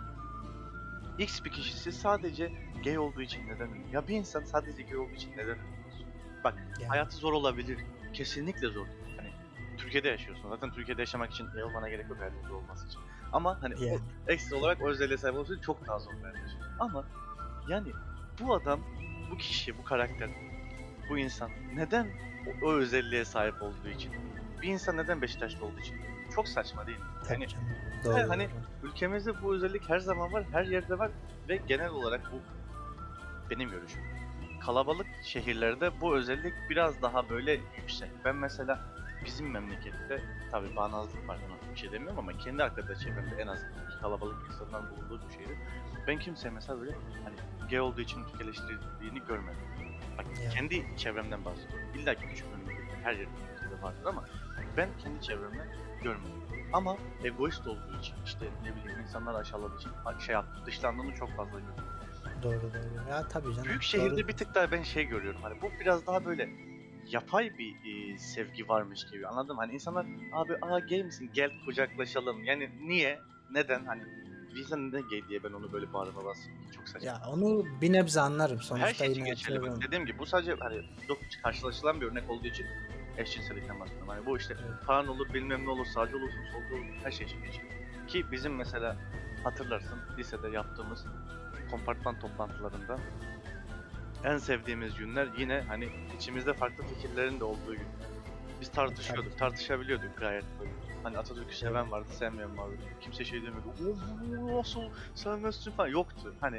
X bir kişisi sadece gay olduğu için neden ölüyor? Ya bir insan sadece gay olduğu için neden ölüyor? Bak Yani. hayatı zor olabilir. Kesinlikle zor. Hani Türkiye'de yaşıyorsun. Zaten Türkiye'de yaşamak için gay olmana gerek yok hayatın zor olması için. Ama hani Yani. o ekstra olarak o özelliğe sahip olması için çok daha zor yaşıyor. Ama yani bu adam, bu kişi, bu karakter, bu insan neden o, o özelliğe sahip olduğu için? Bir insan neden Beşiktaşlı olduğu için? Çok saçma değil mi? Tabii Hani canım. Doğru. Evet, hani- ülkemizde bu özellik her zaman var, her yerde var ve genel olarak bu benim görüşüm. Kalabalık şehirlerde bu özellik biraz daha böyle yüksek. Ben mesela bizim memlekette tabii bağnazlık var ona bir şey demiyorum ama kendi arkadaş çevremde en ki kalabalık insanların bulunduğu bir şehirde ben kimseye mesela böyle hani gay olduğu için eleştirildiğini görmedim. Bak Yani. kendi çevremden bahsediyorum. İlla ki küçük memlekette her yerde ülkede vardır ama ben kendi çevremden görmedim. Ama egoist olduğu için işte ne bileyim insanları aşağıladığı için şey yaptı, dışlandığını çok fazla gördüm. Doğru doğru. Ya tabii canım. Büyük şehirde Doğru. bir tık daha ben şey görüyorum hani bu biraz daha böyle yapay bir e, sevgi varmış gibi anladın mı? Hani insanlar abi aa gay misin gel kucaklaşalım yani niye neden hani bir insan neden gay diye ben onu böyle bağrıma basayım çok saçma. Ya onu bir nebze anlarım. Sonuçta Her şey için geçerli. Bak, dediğim gibi bu sadece hani çok karşılaşılan bir örnek olduğu için eşcinsellikten bahsediyorum. Hani bu işte Evet. Olur bilmem ne olur sağcı olursun solcu olur her şey için geçerli. Ki bizim mesela hatırlarsın lisede yaptığımız kompartman toplantılarında en sevdiğimiz günler yine hani içimizde farklı fikirlerin de olduğu gün. Biz tartışıyorduk, tartışabiliyorduk gayet böyle. Hani Atatürk'ü seven vardı, sevmeyen vardı. Kimse şey demiyordu. O bu nasıl sevmezsin falan yoktu. Hani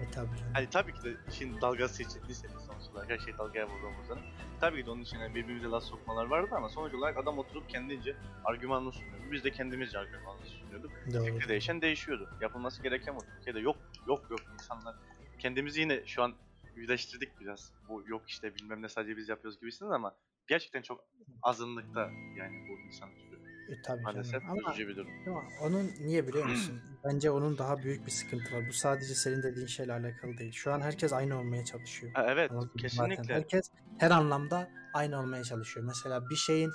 E, tabii. Hani tabii ki de işin dalgası için lisede sonuç olarak her şey dalgaya vurduğumuzda. Tabii ki de onun içine birbirimize laf sokmalar vardı ama sonuç olarak adam oturup kendince argümanını sunuyordu. Biz de kendimizce argümanını sunuyorduk. Doğru. Fikri değişen değişiyordu. Yapılması gereken bu. Türkiye'de yok yok yok insanlar. Kendimizi yine şu an yüzleştirdik biraz. Bu yok işte bilmem ne sadece biz yapıyoruz gibisiniz ama gerçekten çok azınlıkta yani bu insan türü. E, tabii Maalesef canım. Ama bir durum. Ama onun niye biliyor musun? (clears throat) Bence onun daha büyük bir sıkıntı var. Bu sadece senin dediğin şeyle alakalı değil. Şu an herkes aynı olmaya çalışıyor. Ha, evet Anladın mı? Zaten kesinlikle. herkes her anlamda aynı olmaya çalışıyor. Mesela bir şeyin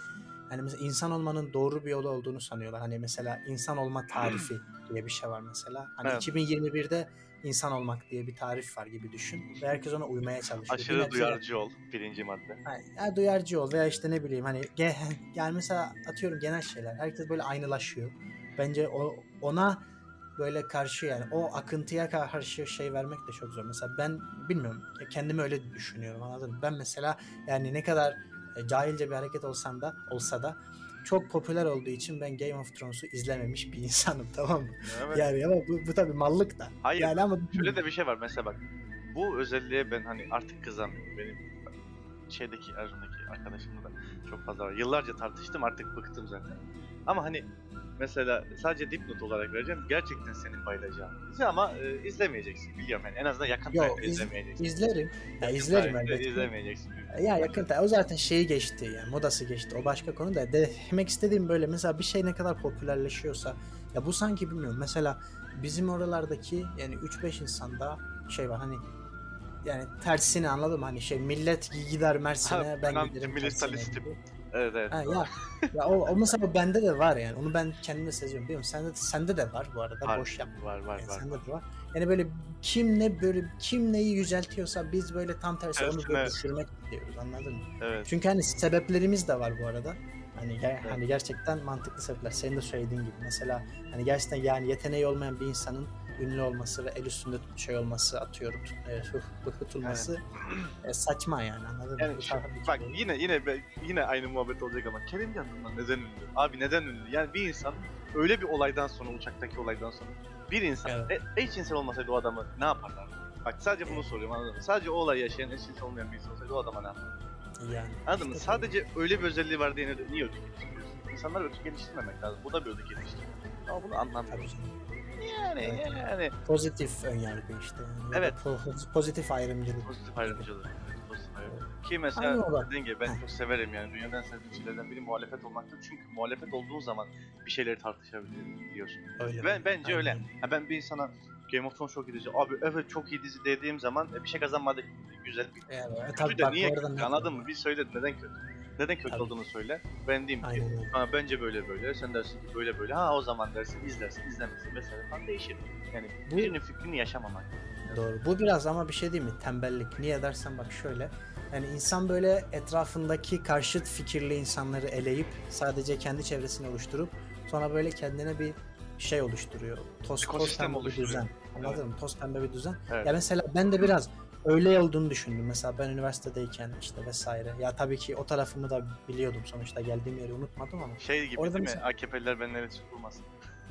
hani mesela insan olmanın doğru bir yolu olduğunu sanıyorlar. Hani mesela insan olma tarifi diye bir şey var mesela. Hani Evet. 2021'de insan olmak diye bir tarif var gibi düşün. Ve herkes ona uymaya çalışıyor. Aşırı nebze- duyarcı ol birinci madde. Ha, ya duyarcı ol veya işte ne bileyim hani ge- (laughs) yani mesela atıyorum genel şeyler. Herkes böyle aynılaşıyor. Bence o ona böyle karşı yani o akıntıya karşı şey vermek de çok zor. Mesela ben bilmiyorum kendimi öyle düşünüyorum anladın mı? Ben mesela yani ne kadar e, cahilce bir hareket olsam da olsa da çok popüler olduğu için ben Game of Thrones'u izlememiş bir insanım (laughs) tamam mı? Evet. Yani ama bu, bu tabii mallık da. Hayır Yani ama Şöyle de bir şey var mesela bak. Bu özelliğe ben hani artık kızamıyorum. Benim şeydeki Erzurum'daki arkadaşımla da çok fazla var. Yıllarca tartıştım artık bıktım zaten. Ama hani mesela sadece dipnot olarak vereceğim. Gerçekten senin bayılacağın. dizi ama e, izlemeyeceksin biliyorum yani. En azından yakın Yo, tarihte iz- izlemeyeceksin. izlerim. Ya Yakın izlerim elbette. izlemeyeceksin. Ya yakın tarih- o zaten şeyi geçti yani modası geçti o başka konu da de, demek istediğim böyle mesela bir şey ne kadar popülerleşiyorsa ya bu sanki bilmiyorum mesela bizim oralardaki yani 3-5 insanda şey var hani yani tersini anladım hani şey millet gider Mersin'e Ha, (laughs) ben ben giderim Mersin'e gibi. Evet evet. Ha, ya, ya o, o mesela bende de var yani onu ben kendime seziyorum biliyor musun? Sende, sende de var bu arada Var, boş yapma. Var var Yani var. sende de var. Yani böyle kim ne böyle kim neyi yüceltiyorsa biz böyle tam tersi onu böyle Tersine. düşürmek istiyoruz anladın mı? Evet. Çünkü hani sebeplerimiz de var bu arada. Hani ger- Evet. hani gerçekten mantıklı sebepler. Senin de söylediğin gibi mesela hani gerçekten yani yeteneği olmayan bir insanın ünlü olması ve el üstünde şey olması atıyorum e, tutulması e, saçma yani anladın mı? Yani Bu şu- bak değil. yine yine be- yine aynı muhabbet olacak ama Kerimcan Durmaz neden ünlü? Abi neden ünlü? Yani bir insan öyle bir olaydan sonra uçaktaki olaydan sonra bir insan Evet. e, eşcinsel olmasaydı o adamı ne yaparlar? Bak sadece bunu soruyorum anladın mı? Sadece o olayı yaşayan eşcinsel olmayan bir insan olsaydı o adama ne yapar? yani. Anladın mı? İşte Sadece öyle bir özelliği var diye niye ödü geliştiriyorsun? İnsanlar ödü geliştirmemek lazım. Bu da bir ödü geliştiriyor. Ama bunu canım. Yani Evet. yani Pozitif önyargı işte. Yani. Evet. po- pozitif ayrımcılık. pozitif ayrımcılık. Evet, pozitif ayrımcılık. Ki mesela dediğin gibi ben çok severim yani dünyadan sevdiğim şeylerden biri muhalefet olmaktır. Çünkü muhalefet olduğun zaman bir şeyleri tartışabiliyorsun. Öyle. Ben bence Aynen. öyle. Ha, ben bir insana Game of Thrones çok iyi dizi. Abi evet çok iyi dizi dediğim zaman e, bir şey kazanmadı. Güzel bir Evet, Kötü tabii de bak niye kötü anladın mı? Bir söyle neden kötü? Neden kötü Tabii. olduğunu söyle. Ben diyeyim ki Aynen öyle. ha, bence böyle böyle. Sen dersin ki böyle böyle. Ha o zaman dersin izlersin izlemezsin vesaire falan değişir. Yani Bu- birinin fikrini yaşamamak. Doğru. Bu biraz ama bir şey değil mi? Tembellik. Niye dersen bak şöyle. Yani insan böyle etrafındaki karşıt fikirli insanları eleyip sadece kendi çevresini oluşturup sonra böyle kendine bir şey oluşturuyor. Toz, toz Ekosistem pembe bir oluşturuyor. düzen. Anladın mı? Toz pembe bir düzen. Evet. Ya mesela ben de biraz öyle olduğunu düşündüm. Mesela ben üniversitedeyken işte vesaire. Ya tabii ki o tarafımı da biliyordum sonuçta geldiğim yeri unutmadım ama. Şey gibi Orada değil mi? mesela- AKP'liler benimle tutulmasın.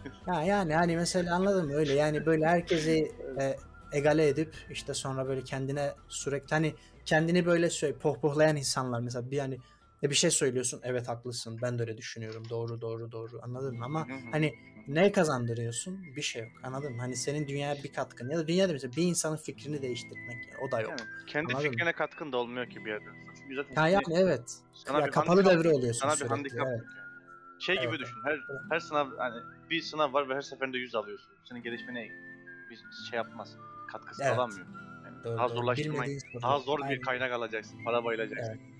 (laughs) Ya yani hani mesela anladın mı öyle yani böyle herkesi e, egale edip işte sonra böyle kendine sürekli hani kendini böyle söyle pohpohlayan insanlar mesela bir hani e, bir şey söylüyorsun evet haklısın ben de öyle düşünüyorum doğru doğru doğru anladın mı ama hani ne kazandırıyorsun bir şey yok anladın mı hani senin dünyaya bir katkın ya da dünyada mesela bir insanın fikrini değiştirmek yani, o da yok. Yani kendi Anladın mı? fikrine katkın da olmuyor ki bir yerden. Çünkü zaten Ha seni- yani evet. sana ya bir kapalı devre oluyorsun Sana bir sürekli. handikap evet. yani. Şey gibi Evet, düşün. Her her sınav hani bir sınav var ve her seferinde 100 alıyorsun. Senin gelişmene bir şey yapmaz. Katkısı Evet. sağlamıyor. Yani Doğru, daha doğru. zorlaştırmayı, Bilmediğin sorular. daha zor Aynen. bir kaynak alacaksın. Para bayılacaksın. Evet.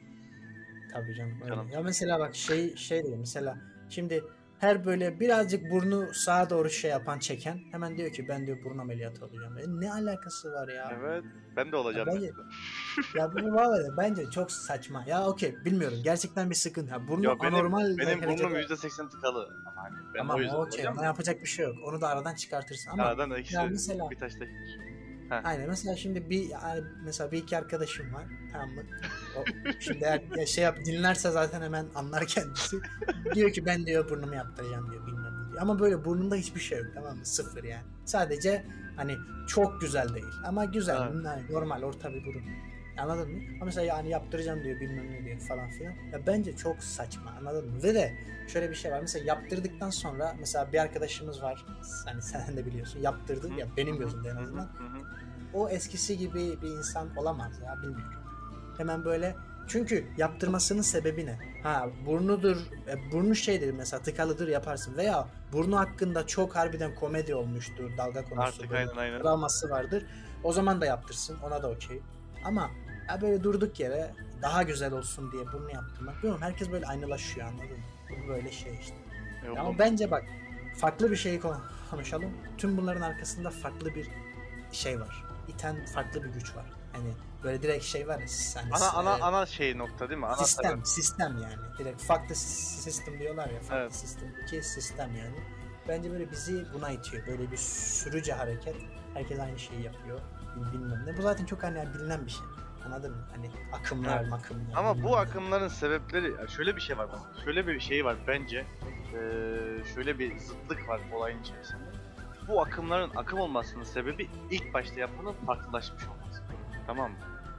Tabii canım. öyle. Canım. Ya mesela bak şey şey değil mesela şimdi her böyle birazcık burnu sağa doğru şey yapan çeken hemen diyor ki ben diyor burun ameliyatı olacağım. E ne alakası var ya? Evet. Ben de olacağım. Ya bence-. (laughs) Ya bu vallahi bence çok saçma. Ya okey bilmiyorum. Gerçekten bir sıkıntı. Ha, burnu Ya benim- anormal Benim burnum eder. %80 tıkalı. Ama hani ben Tamam o yüzden okey. yapacak bir şey yok. Onu da aradan çıkartırsın ama Aradan da ikisi Ya mesela- bir taşla iki kuş. Aynen mesela şimdi bir yani mesela bir iki arkadaşım var tamam mı? O, şimdi eğer şey yap dinlerse zaten hemen anlar kendisi. diyor ki ben diyor burnumu yaptıracağım diyor bilmem ne diyor. Ama böyle burnunda hiçbir şey yok tamam mı? Sıfır yani. Sadece hani çok güzel değil ama güzel Evet. normal orta bir burun. Anladın mı? Ama mesela yani yaptıracağım diyor bilmem ne diyor falan filan. Ya bence çok saçma anladın mı? Ve de şöyle bir şey var. Mesela yaptırdıktan sonra mesela bir arkadaşımız var. Hani sen de biliyorsun. Yaptırdı. Ya benim gözümde en azından o eskisi gibi bir insan olamaz ya bilmiyorum. Hemen böyle çünkü yaptırmasının sebebi ne? Ha burnudur, e, burnu şeydir mesela tıkalıdır yaparsın veya burnu hakkında çok harbiden komedi olmuştur, dalga konusu Artık aynen aynen. vardır. O zaman da yaptırsın, ona da okey. Ama ya böyle durduk yere daha güzel olsun diye burnu yaptırmak. Bilmiyorum herkes böyle aynılaşıyor anladın mı? Bu böyle şey işte. Yok, Ama bence bak farklı bir kon- konuşalım. Tüm bunların arkasında farklı bir şey var. İten farklı bir güç var. Hani böyle direkt şey var ya. Hani ana ana e, ana şey nokta değil mi? Ana sistem, sebep. sistem yani. Direkt fuck the system diyorlar ya. Fuck Evet. the system. İki sistem yani. Bence böyle bizi buna itiyor. Böyle bir sürücü hareket. Herkes aynı şeyi yapıyor. Bilmem ne. Bu zaten çok hani bilinen bir şey. Anladın mı? Hani akımlar, Evet. makımlar. Ama bu akımların sebepleri şöyle bir şey var bak. Şöyle bir şey var bence. Ee, şöyle bir zıtlık var olayın içerisinde. Bu akımların akım olmasının sebebi ilk başta yapmanın farklılaşmış olması. Tamam mı?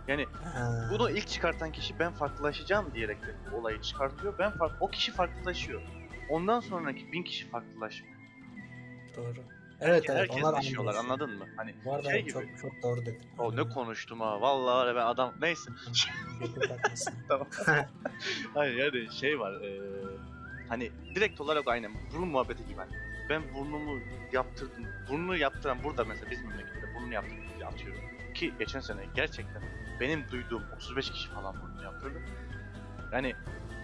Yani Ha, bunu ilk çıkartan kişi ben farklılaşacağım diyerek de olayı çıkartıyor. Ben fark o kişi farklılaşıyor. Ondan sonraki bin kişi farklılaşmıyor. doğru. Evet evet. Herkes onlar aynı. anladın mı? Hani Bu arada şey gibi. çok çok doğru dedin. O ne konuştum ha. Vallahi ya ben adam neyse. (laughs) Tamam. (laughs) (laughs) Hayır yani şey var. eee, hani direkt olarak aynen burun muhabbeti gibi. Hani ben burnumu yaptırdım. Burnunu yaptıran burada mesela bizim memlekette burnunu yaptırdım diye atıyorum. Ki geçen sene gerçekten benim duyduğum 35 kişi falan bunu yaptırdı. Yani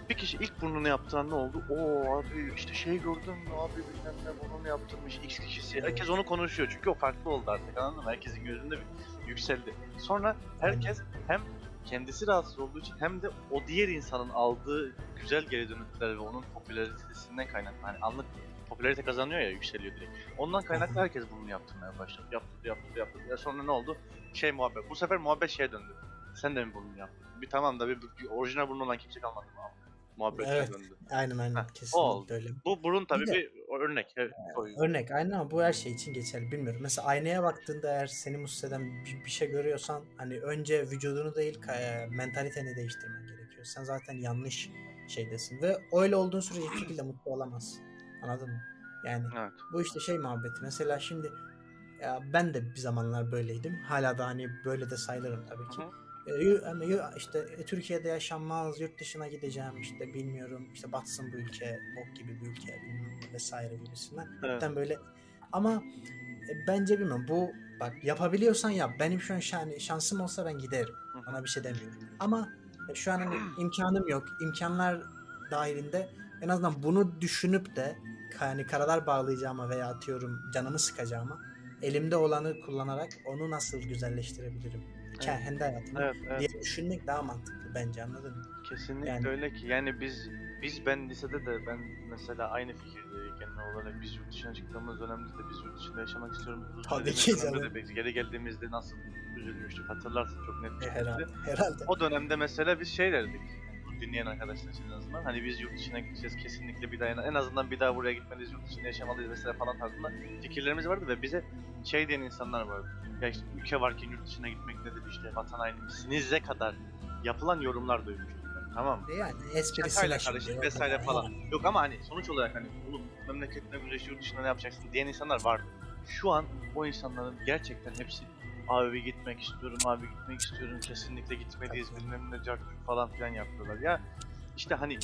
bir kişi ilk burnunu yaptıran ne oldu? Oo abi işte şey gördün mü abi bilmem ne burnunu yaptırmış X kişisi. Herkes onu konuşuyor çünkü o farklı oldu artık anladın mı? Herkesin gözünde bir yükseldi. Sonra herkes hem kendisi rahatsız olduğu için hem de o diğer insanın aldığı güzel geri dönütler ve onun popülaritesinden kaynaklı. Hani anlık popülarite kazanıyor ya yükseliyor direkt. Ondan kaynaklı herkes bunu yaptırmaya başladı. Yaptırdı, yaptırdı, yaptırdı. Ya sonra ne oldu? Şey muhabbet. Bu sefer muhabbet şeye döndü. Sen de mi bunu yaptın? Bir tamam da bir, bir orijinal burnu olan kimse kalmadı mı abi? Muhabbet şeye Evet. döndü. Aynen aynen Heh, kesinlikle öyle. Bu burun tabii Bir de- bir örnek. Evet. Örnek aynen ama bu her şey için geçerli bilmiyorum. Mesela aynaya baktığında eğer seni mutsuz eden bir, bir şey görüyorsan hani önce vücudunu değil e, mentaliteni değiştirmen gerekiyor. Sen zaten yanlış şeydesin ve öyle olduğun sürece hiçbir şekilde mutlu olamazsın. Anladın mı? Yani Evet. bu işte şey muhabbeti. Mesela şimdi ya ben de bir zamanlar böyleydim. Hala da hani böyle de sayılırım tabii ki. Hı E, işte e, Türkiye'de yaşanmaz, yurt dışına gideceğim işte bilmiyorum işte batsın bu ülke, bok gibi bir ülke vesaire gibisinden. Evet. Böyle ama e, bence bilmiyorum bu bak yapabiliyorsan yap. Benim şu an şan- şansım olsa ben giderim. Bana bir şey demiyorum. Ama şu an hani imkanım yok. İmkanlar dahilinde en azından bunu düşünüp de hani karalar bağlayacağıma veya atıyorum canımı sıkacağıma elimde olanı kullanarak onu nasıl güzelleştirebilirim kendi hayatımı Evet, evet. diye düşünmek daha mantıklı bence anladın mı? Kesinlikle Yani- öyle ki. Yani biz biz ben lisede de ben mesela aynı fikirdeydik genel olarak biz yurt dışına çıktığımız dönemde de biz yurt dışında yaşamak dışında Tabii ki canım. de geri geldiğimizde nasıl üzülmüştük hatırlarsın çok net bir E, şekilde. herhalde. Herhalde. O dönemde mesela biz şey derdik. Yani dinleyen arkadaşlar için en azından. Hani biz yurt dışına gideceğiz kesinlikle bir daha en azından bir daha buraya gitmeliyiz yurt dışında yaşamalıyız vesaire falan tarzında fikirlerimiz vardı ve bize şey diyen insanlar vardı. Ya işte ülke varken yurt dışına gitmek nedir işte vatan haini misinize kadar yapılan yorumlar duymuştum ben tamam mı? Yani esprisine karışık vesaire kadar. falan. Yok ama hani sonuç olarak hani oğlum memleketine güzel yurt dışında ne yapacaksın diyen insanlar vardı. Şu an o insanların gerçekten hepsi abi gitmek istiyorum, abi gitmek istiyorum, kesinlikle gitmeliyiz bilmem ne cart falan filan yapıyorlar. Ya işte hani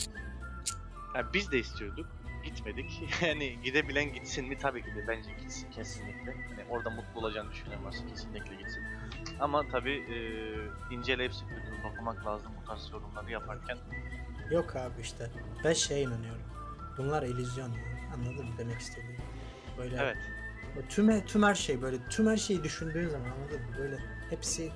ya biz de istiyorduk, gitmedik. (laughs) yani gidebilen gitsin mi? Tabii ki de bence gitsin kesinlikle. Hani orada mutlu olacağını düşünen varsa kesinlikle gitsin. Ama tabii e, inceleyip sıkıntı bakmak lazım bu tarz yorumları yaparken. Yok abi işte. Ben şeye inanıyorum. Bunlar illüzyon yani. Anladın mı demek istediğim? Böyle Evet. Tüm, tüm her şey böyle tüm her şeyi düşündüğün zaman anladın mı? Böyle hepsi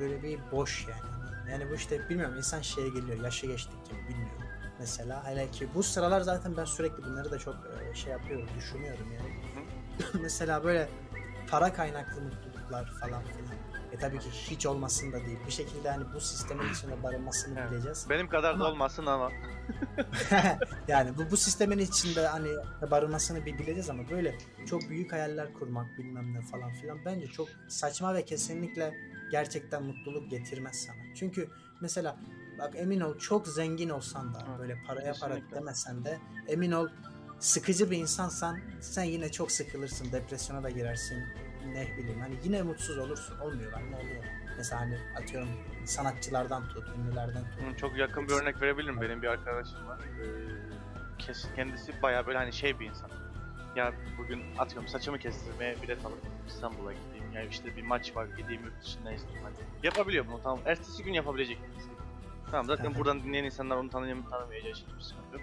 böyle bir boş yani. Yani bu işte bilmiyorum insan şeye geliyor yaşı geçtikçe bilmiyorum. Mesela hele ki bu sıralar zaten ben sürekli bunları da çok e, şey yapıyorum düşünüyorum yani. (clears throat) Mesela böyle para kaynaklı mutluluklar falan filan. Tabii ki hiç olmasın da değil. Bir şekilde hani bu sistemin içinde barınmasını Evet. bileceğiz. Benim kadar Ama- da olmasın ama. (laughs) yani bu bu sistemin içinde hani barınmasını bir bileceğiz ama böyle çok büyük hayaller kurmak bilmem ne falan filan bence çok saçma ve kesinlikle gerçekten mutluluk getirmez sana. Çünkü mesela bak emin ol çok zengin olsan da Hı, böyle paraya para kesinlikle. demesen de emin ol sıkıcı bir insansan sen yine çok sıkılırsın depresyona da girersin ne bileyim hani yine mutsuz olursun olmuyorlar ne oluyor mesela hani atıyorum sanatçılardan tut ünlülerden tut Hı, Çok yakın bir örnek verebilirim. Benim bir arkadaşım var. Ee, kendisi bayağı böyle hani şey bir insan. Ya bugün atıyorum saçımı kestirmeye bilet alıp İstanbul'a gideyim. Ya işte bir maç var gideyim yurt dışında izleyeyim. Hani yapabiliyor bunu tamam. Ertesi gün yapabilecek. Tamam zaten Aha. buradan dinleyen insanlar onu tanıyan mı tanımayacağı hiçbir sıkıntı yok.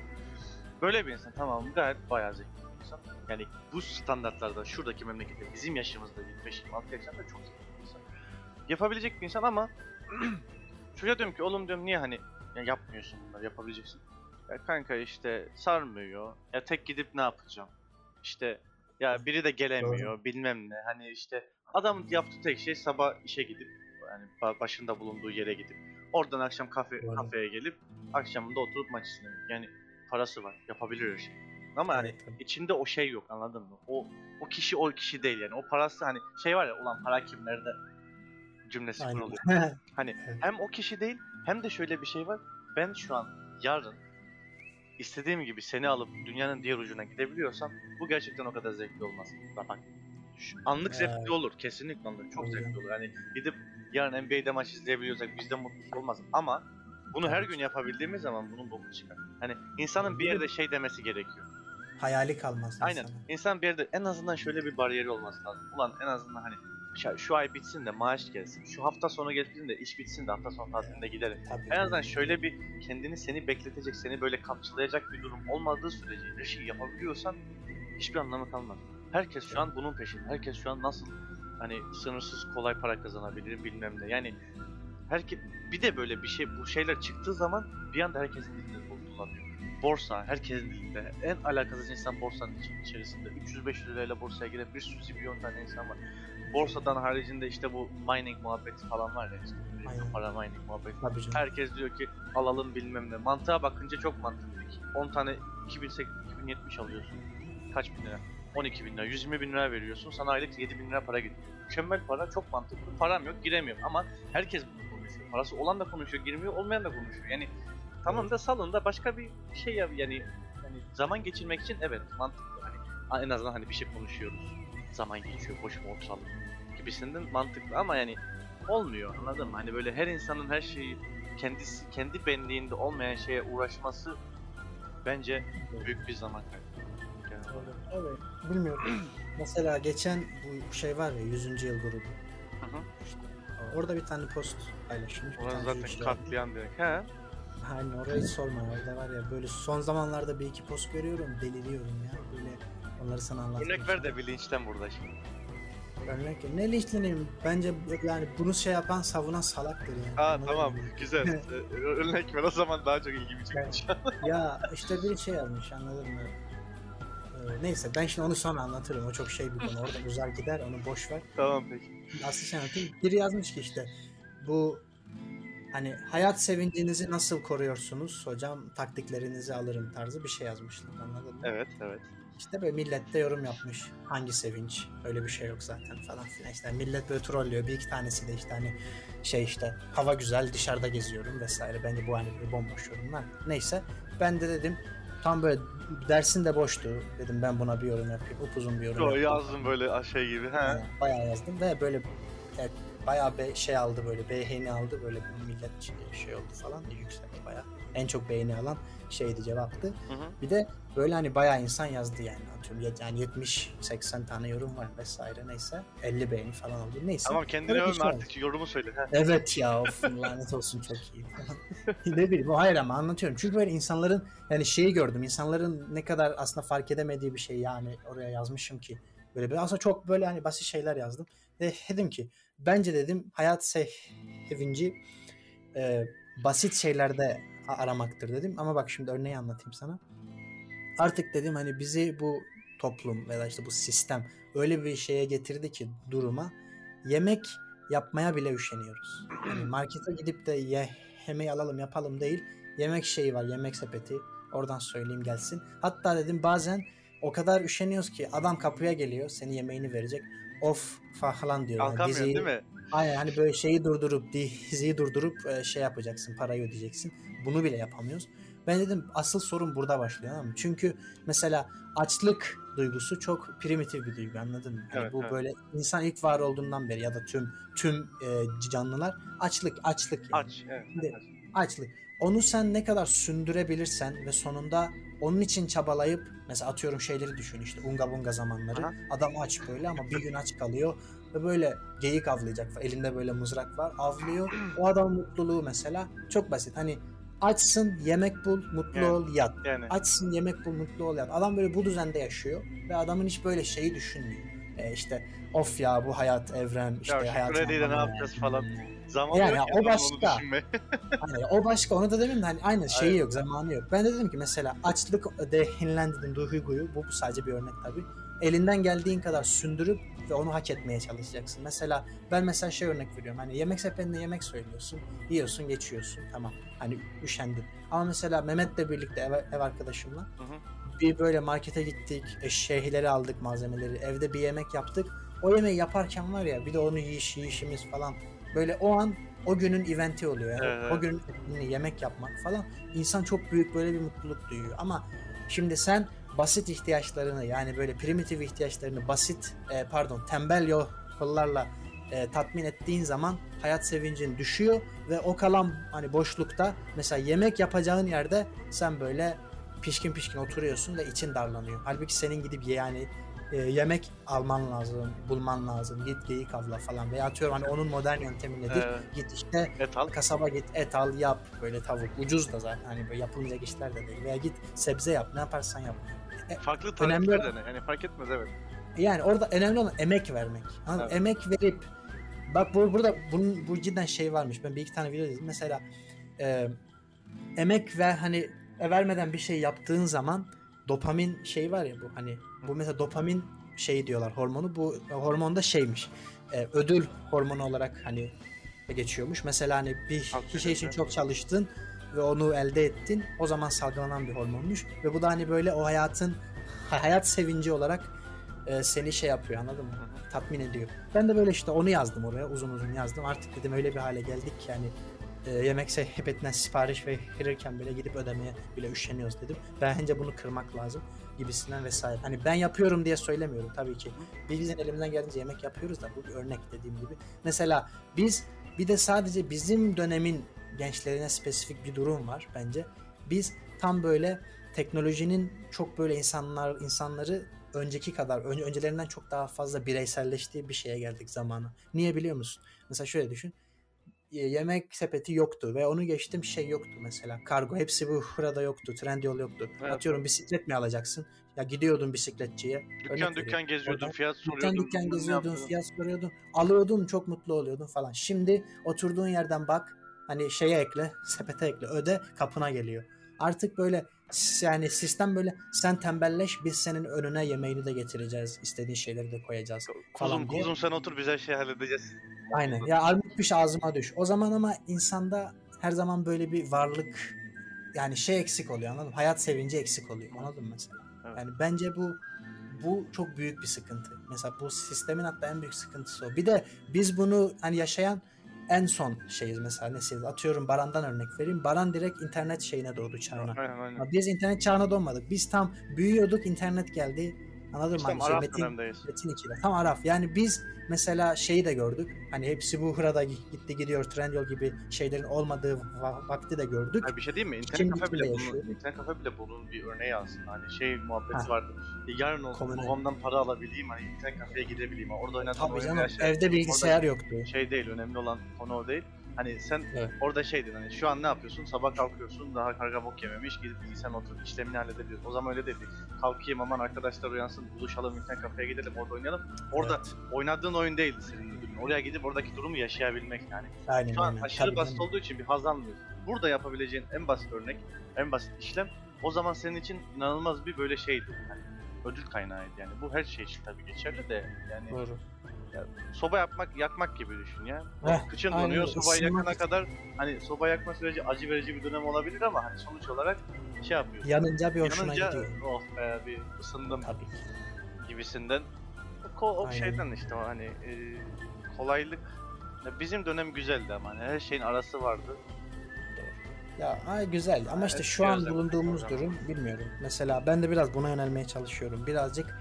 Böyle bir insan tamam gayet bayağı zengin bir insan. Yani bu standartlarda şuradaki memlekette bizim yaşımızda 25-26 yaşlarında çok zengin bir insan. Yapabilecek bir insan ama (clears throat) Çocuğa diyorum ki oğlum diyorum niye hani ya yapmıyorsun bunları yapabileceksin. Ya kanka işte sarmıyor. Ya tek gidip ne yapacağım? İşte ya biri de gelemiyor bilmem ne. Hani işte adam yaptığı tek şey sabah işe gidip yani ba- başında bulunduğu yere gidip oradan akşam kafe kafeye gelip akşamında oturup maç izlemek. Yani parası var. Yapabilir her şey. Ama hani içinde o şey yok anladın mı? O o kişi o kişi değil yani. O parası hani şey var ya ulan para kimlerde cümlesi Aynen. kuruluyor. (laughs) Hani hem o kişi değil hem de şöyle bir şey var. Ben şu an yarın istediğim gibi seni alıp dünyanın diğer ucuna gidebiliyorsam bu gerçekten o kadar zevkli olmaz. Bak, anlık Evet. zevkli olur. Kesinlikle anlık. Çok Tabii zevkli olur. Hani gidip yarın NBA'de maç izleyebiliyorsak bizde mutlu olmaz. Ama bunu her gün yapabildiğimiz zaman bunun boku çıkar. Hani insanın bir yerde şey demesi gerekiyor. Hayali kalmaz Aynen. İnsan bir yerde en azından şöyle bir bariyeri olması lazım. Ulan en azından hani şu, ay bitsin de maaş gelsin. Şu hafta sonu gelsin de iş bitsin de hafta sonu tatilinde gidelim. Tabii. En azından şöyle bir kendini seni bekletecek, seni böyle kamçılayacak bir durum olmadığı sürece her şeyi yapabiliyorsan hiçbir anlamı kalmaz. Herkes şu an bunun peşinde. Herkes şu an nasıl hani sınırsız kolay para kazanabilirim bilmem ne. Yani herkes bir de böyle bir şey bu şeyler çıktığı zaman bir anda herkesin dilinde kullanıyor. Borsa herkesin dilinde. En alakasız insan borsanın iç- içerisinde. 300-500 lirayla borsaya giren bir sürü milyon tane insan var. Borsadan haricinde işte bu mining muhabbeti falan var ya işte. Aynen. Para mining muhabbeti. Tabii canım. Herkes diyor ki alalım bilmem ne. Mantığa bakınca çok mantıklı. 10 tane 2008 2070 alıyorsun. Kaç bin lira? 12 bin lira. 120 bin lira veriyorsun. Sana aylık 7 bin lira para gidiyor. Mükemmel para. Çok mantıklı. Param yok. Giremiyorum. Ama herkes bunu konuşuyor. Parası olan da konuşuyor. Girmiyor. Olmayan da konuşuyor. Yani tamam da salın da başka bir şey yap. Yani, yani zaman geçirmek için evet mantıklı. Hani en azından hani bir şey konuşuyoruz. Zaman geçiyor. Boşuna oturalım gibisinden mantıklı ama yani olmuyor anladın mı? Hani böyle her insanın her şeyi kendisi kendi benliğinde olmayan şeye uğraşması bence büyük bir zaman kaybı. Evet. Bilmiyorum. (clears throat) Mesela geçen bu şey var ya 100. yıl grubu. Hı hı. Orada bir tane post Orası tane zaten katliam direkt. He? Aynen orayı sorma. Orada var ya böyle son zamanlarda bir iki post görüyorum deliriyorum ya. Böyle onları sana anlatmak Örnek ver de bilinçten burada şimdi. Örnek. Ne linçleneyim? Bence yani bunu şey yapan savunan salaktır yani. Anladın tamam mı? güzel. (laughs) Ee, Örnek ver o zaman daha çok ilgimi çekmiş. ya işte bir şey yazmış anladın mı? Ee, neyse ben şimdi onu sonra anlatırım. O çok şey bir konu. Orada uzar gider onu boş ver. tamam peki. Aslı şey anlatayım. Biri yazmış ki işte bu hani hayat sevincinizi nasıl koruyorsunuz hocam taktiklerinizi alırım tarzı bir şey yazmışlar anladın mı? Evet evet. İşte böyle millet de yorum yapmış. Hangi sevinç? Öyle bir şey yok zaten falan filan. İşte millet böyle trollüyor. Bir iki tanesi de işte hani şey işte hava güzel dışarıda geziyorum vesaire. Bence bu hani bir bomboş yorumlar. Neyse ben de dedim tam böyle dersin de boştu. Dedim ben buna bir yorum yapayım. Upuzun bir yorum Yo, yapayım. yazdım böyle şey gibi. He. Yani bayağı yazdım ve böyle evet, bayağı be, şey aldı böyle beğeni aldı böyle millet şey, oldu falan yükseldi bayağı. En çok beğeni alan şeydi cevaptı. Hı hı. Bir de böyle hani bayağı insan yazdı yani atıyorum ya- yani 70 80 tane yorum var vesaire neyse 50 beğeni falan oldu neyse. Tamam kendini övme şey artık yorumu söyle. He. Evet ya of lanet olsun çok iyi (laughs) ne bileyim hayır ama anlatıyorum. Çünkü böyle insanların yani şeyi gördüm. insanların ne kadar aslında fark edemediği bir şey yani oraya yazmışım ki. Böyle bir aslında çok böyle hani basit şeyler yazdım. Ve dedim ki bence dedim hayat sevinci e, basit şeylerde aramaktır dedim. Ama bak şimdi örneği anlatayım sana. Artık dedim hani bizi bu toplum veya işte bu sistem öyle bir şeye getirdi ki duruma yemek yapmaya bile üşeniyoruz. Yani markete gidip de ye, yemeği alalım yapalım değil. Yemek şeyi var yemek sepeti. Oradan söyleyeyim gelsin. Hatta dedim bazen o kadar üşeniyoruz ki adam kapıya geliyor seni yemeğini verecek. Of falan diyor. Yani diziyi- değil mi? Aynen hani böyle şeyi durdurup diziyi durdurup e, şey yapacaksın parayı ödeyeceksin. Bunu bile yapamıyoruz. Ben dedim asıl sorun burada başlıyor anladın mı? Çünkü mesela açlık duygusu çok primitif bir duygu anladın mı? Hani Evet, bu evet. böyle insan ilk var olduğundan beri ya da tüm tüm e, canlılar açlık açlık yani. Aç. Evet. Şimdi- aç. Açlık. Onu sen ne kadar sündürebilirsen ve sonunda onun için çabalayıp mesela atıyorum şeyleri düşün işte unga bunga zamanları. Aha. Adam aç böyle ama bir gün aç kalıyor ve böyle geyik avlayacak. Elinde böyle mızrak var avlıyor. O adamın mutluluğu mesela çok basit. Hani açsın yemek bul mutlu Evet. ol yat. Yani Açsın yemek bul mutlu ol yat. Adam böyle bu düzende yaşıyor ve adamın hiç böyle şeyi düşünmüyor. E işte of ya bu hayat evren işte hayat krediyle ne yapacağız yani. Zaman Yani yok ki o başka. onu. (laughs) Aynen, o başka onu da demin de hani aynı şeyi Aynen. yok zamanı yok. Ben de dedim ki mesela açlık dehinilen dedim duyguyu bu, bu sadece bir örnek tabii. Elinden geldiğin kadar sündürüp ve onu hak etmeye çalışacaksın. Mesela ben mesela şey örnek veriyorum. Hani yemek sepetinde yemek söylüyorsun. Yiyorsun geçiyorsun. Tamam. Hani üşendin. Ama mesela Mehmet'le birlikte ev, ev arkadaşımla Hı hı. bir böyle markete gittik. Şeyleri aldık malzemeleri. Evde bir yemek yaptık. O yemeği yaparken var ya bir de onu yiyiş yiyişimiz falan. Böyle o an o günün eventi oluyor. Yani Evet, o günün yemek yapmak falan. İnsan çok büyük böyle bir mutluluk duyuyor. Ama şimdi sen basit ihtiyaçlarını yani böyle primitif ihtiyaçlarını basit e, pardon tembel yollarla e, tatmin ettiğin zaman hayat sevincin düşüyor ve o kalan hani boşlukta mesela yemek yapacağın yerde sen böyle pişkin pişkin oturuyorsun ve için darlanıyor. Halbuki senin gidip yani e, yemek alman lazım, bulman lazım. Git geyik avla falan. Veya atıyorum hani onun modern yöntemi nedir? Evet. Git işte Et al. kasaba git et al yap böyle tavuk. Ucuz da zaten hani böyle yapılmayacak işler de değil. Veya git sebze yap ne yaparsan yap. Farklı Önemli tarifler dene. Yani fark etmez evet. Yani orada önemli olan emek vermek. Evet. Emek verip bak bu burada bunun bu cidden şey varmış. Ben bir iki tane video izledim. Mesela e, emek ve hani e, vermeden bir şey yaptığın zaman dopamin şey var ya bu hani bu mesela dopamin şey diyorlar hormonu. Bu hormon da şeymiş. e, ödül hormonu olarak hani geçiyormuş. Mesela hani bir, bir şey için çok çalıştın ve onu elde ettin. O zaman salgılanan bir hormonmuş ve bu da hani böyle o hayatın hayat sevinci olarak e, seni şey yapıyor anladın mı? Tatmin ediyor. Ben de böyle işte onu yazdım oraya uzun uzun yazdım. Artık dedim öyle bir hale geldik ki yani e, yemek sepetinden sipariş verirken bile gidip ödemeye bile üşeniyoruz dedim. Bence bunu kırmak lazım gibisinden vesaire. Hani ben yapıyorum diye söylemiyorum tabii ki. Biz elimizden geldiğince yemek yapıyoruz da bu bir örnek dediğim gibi. Mesela biz bir de sadece bizim dönemin gençlerine spesifik bir durum var bence. Biz tam böyle teknolojinin çok böyle insanlar insanları önceki kadar ön- öncelerinden çok daha fazla bireyselleştiği bir şeye geldik zamanı. Niye biliyor musun? Mesela şöyle düşün. Yemek sepeti yoktu ve onu geçtim şey yoktu mesela. Kargo hepsi bu burada yoktu. Trendyol yoktu. Evet. Atıyorum bisiklet mi alacaksın? Ya gidiyordun bisikletçiye. Dükkan Örnek dükkan veriyorum. geziyordun, Oradan fiyat Dükkan soruyordun. dükkan ne geziyordun, fiyat soruyordun, alıyordun, çok mutlu oluyordun falan. Şimdi oturduğun yerden bak, hani şeye ekle, sepete ekle, öde, kapına geliyor. Artık böyle yani sistem böyle sen tembelleş biz senin önüne yemeğini de getireceğiz, istediğin şeyleri de koyacağız falan Kuzum diye. kuzum sen otur biz her şeyi halledeceğiz. Aynen. Ya armut piş ağzıma düş. O zaman ama insanda her zaman böyle bir varlık yani şey eksik oluyor anladın mı? Hayat sevinci eksik oluyor anladın mı mesela? Evet. Yani bence bu bu çok büyük bir sıkıntı. Mesela bu sistemin hatta en büyük sıkıntısı o. Bir de biz bunu hani yaşayan en son şeyiz mesela nesiliz. Atıyorum Baran'dan örnek vereyim. Baran direkt internet şeyine doğdu çağına. Aynen aynen. Biz internet çağına doğmadık. Biz tam büyüyorduk internet geldi. Anladın mı? İşte Hani şey, Arap Metin. Metin 2'de. Tam Araf. Yani biz mesela şeyi de gördük. Hani hepsi bu hırada gitti gidiyor Trendyol gibi şeylerin olmadığı va- vakti de gördük. Ha, bir şey değil mi? İnternet Şimdi kafe bile de bunun, yaşıyor. internet kafe bile bunun bir örneği aslında. Hani şey muhabbeti Ha. vardı. E, yarın olsun babamdan para alabileyim hani internet kafeye gidebileyim. Orada oynadığım Tabii canım. yaşayayım. Evde bilgisayar yoktu. Şey değil önemli olan konu o değil. Hani sen Evet. orada şeydin hani şu an ne yapıyorsun? Sabah kalkıyorsun daha karga bok yememiş gidip bilgisayar oturup işlemini halledebiliyorsun. O zaman öyle değildi. Kalkayım aman arkadaşlar uyansın buluşalım internet kafeye gidelim orada oynayalım. Orada Evet. oynadığın oyun değildi senin. Oraya gidip oradaki durumu yaşayabilmek yani. Aynen Şu an aynen. aşırı Tabii basit olduğu için bir haz almıyorsun. Burada yapabileceğin en basit örnek, en basit işlem o zaman senin için inanılmaz bir böyle şeydi. Hani ödül kaynağıydı yani. Bu her şey için tabii geçerli de yani Doğru. Soba yapmak, yakmak gibi düşün ya. Heh, Kıçın aynen donuyor, Isınmak yakana kadar hani soba yakma süreci acı verici bir dönem olabilir ama hani sonuç olarak şey yapıyorsun. Yanınca bir hoşuna Yanınca gidiyor. oh be bir ısındım Tabii gibisinden. O, ko- o Aynen. şeyden işte o hani e, kolaylık. Ya bizim dönem güzeldi ama hani her şeyin arası vardı. Ya ay güzel ama işte Evet, şu an bulunduğumuz durum bilmiyorum. Mesela ben de biraz buna yönelmeye çalışıyorum. Birazcık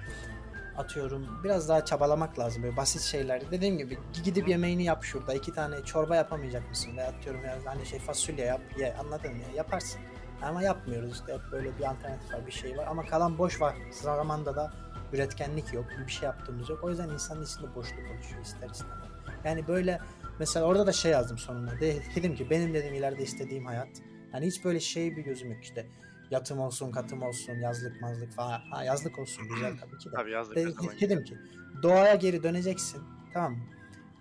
atıyorum biraz daha çabalamak lazım böyle basit şeyler. Dediğim gibi gidip yemeğini yap şurada. iki tane çorba yapamayacak mısın? Veya atıyorum ya hani şey fasulye yap ye anladın mı? Yaparsın. Ama yapmıyoruz işte hep böyle bir alternatif var bir şey var. Ama kalan boş var. Zamanda da üretkenlik yok. Bir şey yaptığımız yok. O yüzden insanın içinde boşluk oluşuyor ister istemez. Yani böyle mesela orada da şey yazdım sonunda. De- Dedim ki benim dedim ileride istediğim hayat. Hani hiç böyle şey bir gözüm yok işte. Yatım olsun, katım olsun, yazlık mazlık falan. Ha yazlık olsun güzel (clears throat) tabii ki de. Tabii yazdık De- dedim ki doğaya geri döneceksin. Tamam mı?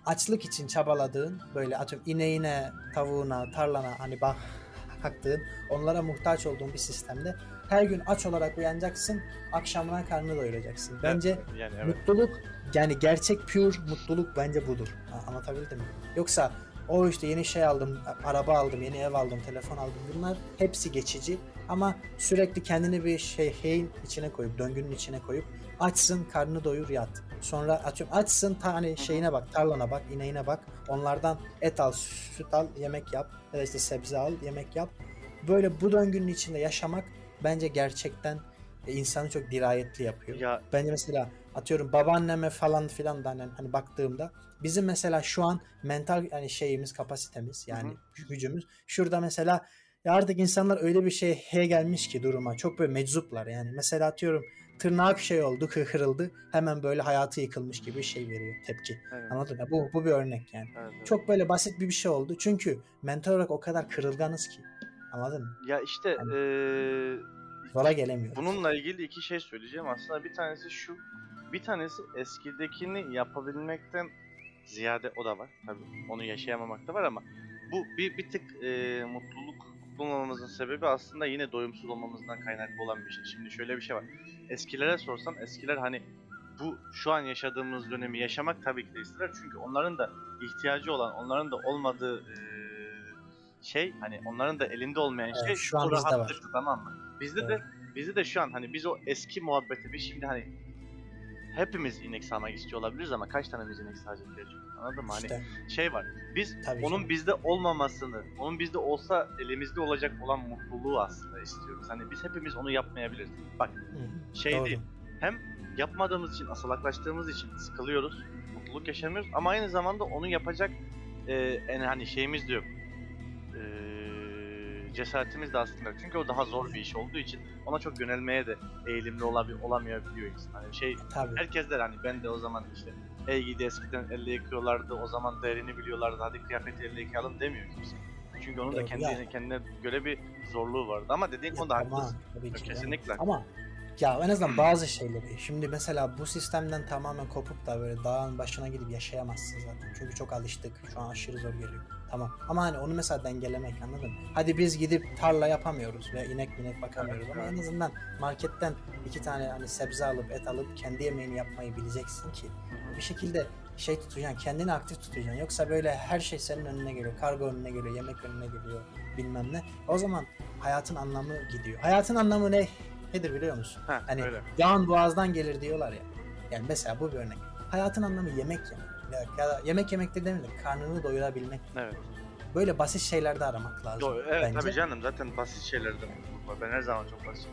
Açlık için çabaladığın böyle atıyorum ineğine, tavuğuna, tarlana hani bak baktığın, onlara muhtaç olduğun bir sistemde her gün aç olarak uyanacaksın, akşamına karnını doyuracaksın. Bence Evet, yani evet. Mutluluk yani gerçek pure mutluluk bence budur. Anlatabildim mi? Yoksa o işte yeni şey aldım, araba aldım, yeni ev aldım, telefon aldım. Bunlar hepsi geçici ama sürekli kendini bir şey şeyin içine koyup, döngünün içine koyup açsın, karnını doyur, yat. Sonra atıyorum açsın tane şeyine bak, tarlana bak, ineğine bak. Onlardan et al, süt al, yemek yap ya da işte sebze al, yemek yap. Böyle bu döngünün içinde yaşamak bence gerçekten e, insanı çok dirayetli yapıyor. Ya Bence mesela atıyorum babaanneme falan filan da hani, hani baktığımda bizim mesela şu an mental yani şeyimiz kapasitemiz yani gücümüz şurada mesela Ya artık insanlar öyle bir şeye gelmiş ki duruma. Çok böyle meczuplar yani. Mesela atıyorum tırnak şey oldu, (laughs) kırıldı. Hemen böyle hayatı yıkılmış gibi şey veriyor tepki. Evet. Anladın mı? Bu, bu bir örnek yani. Evet, evet. Çok böyle basit bir bir şey oldu. Çünkü mental olarak o kadar kırılganız ki. Anladın mı? Ya işte Yani- eee, Zora gelemiyoruz. bununla ilgili iki şey söyleyeceğim. Aslında bir tanesi şu. Bir tanesi eskidekini yapabilmekten ziyade o da var. Tabii onu yaşayamamak da var ama bu bir, bir tık eee, mutluluk bulmamamızın sebebi aslında yine doyumsuz olmamızdan kaynaklı olan bir şey. Şimdi şöyle bir şey var. Eskilere sorsan eskiler hani bu şu an yaşadığımız dönemi yaşamak tabii ki de isterler. Çünkü onların da ihtiyacı olan, onların da olmadığı şey hani onların da elinde olmayan Evet, şey şu an bu rahatlıktı tamam mı? Bizde Evet. de bizde de şu an hani biz o eski muhabbeti biz şimdi hani hepimiz inek sağmak istiyor olabiliriz ama kaç tane biz inek sağacak çok- anladın mı? Hani İşte, şey var. Biz Tabii onun canım. bizde olmamasını, onun bizde olsa elimizde olacak olan mutluluğu aslında istiyoruz. Hani biz hepimiz onu yapmayabiliriz. Bak hı, şey doğru. değil. Hem yapmadığımız için, asalaklaştığımız için sıkılıyoruz. Mutluluk yaşamıyoruz ama aynı zamanda onu yapacak e, en hani şeyimiz de yok. Cesaretimiz de aslında yok. Çünkü o daha zor bir iş olduğu için ona çok yönelmeye de eğilimli olabi- olamayabiliyor insan. Hani şey Tabii. herkes der hani ben de o zaman işte ey gidi eskiden elle yıkıyorlardı o zaman değerini biliyorlardı hadi kıyafeti elle yıkayalım demiyor kimse. Çünkü onun da Doğru, kendine, yani. kendine göre bir zorluğu vardı. Ama dediğin Ya konuda tamam, haklısın. tabii ki de. Kesinlikle. Ama ya en azından bazı şeyleri. Şimdi mesela bu sistemden tamamen kopup da böyle dağın başına gidip yaşayamazsın zaten. Çünkü çok alıştık. Şu an aşırı zor geliyor. Tamam. Ama hani onu mesela dengelemek anladın mı? Hadi biz gidip tarla yapamıyoruz ve inek minek bakamıyoruz ama en azından marketten iki tane hani sebze alıp et alıp kendi yemeğini yapmayı bileceksin ki bir şekilde şey tutacaksın, kendini aktif tutacaksın. Yoksa böyle her şey senin önüne geliyor. Kargo önüne geliyor, yemek önüne geliyor, bilmem ne. O zaman hayatın anlamı gidiyor. Hayatın anlamı ne? Nedir biliyor musun? Ha, Hani öyle. yağın boğazdan gelir diyorlar ya. Yani mesela bu bir örnek. Hayatın anlamı yemek yemek. Ya, da yemek yemekte demeyelim, karnını doyurabilmek. Evet. Böyle basit şeylerde aramak lazım. Doğru, evet bence. tabii canım zaten basit şeylerde. Ben her zaman çok basit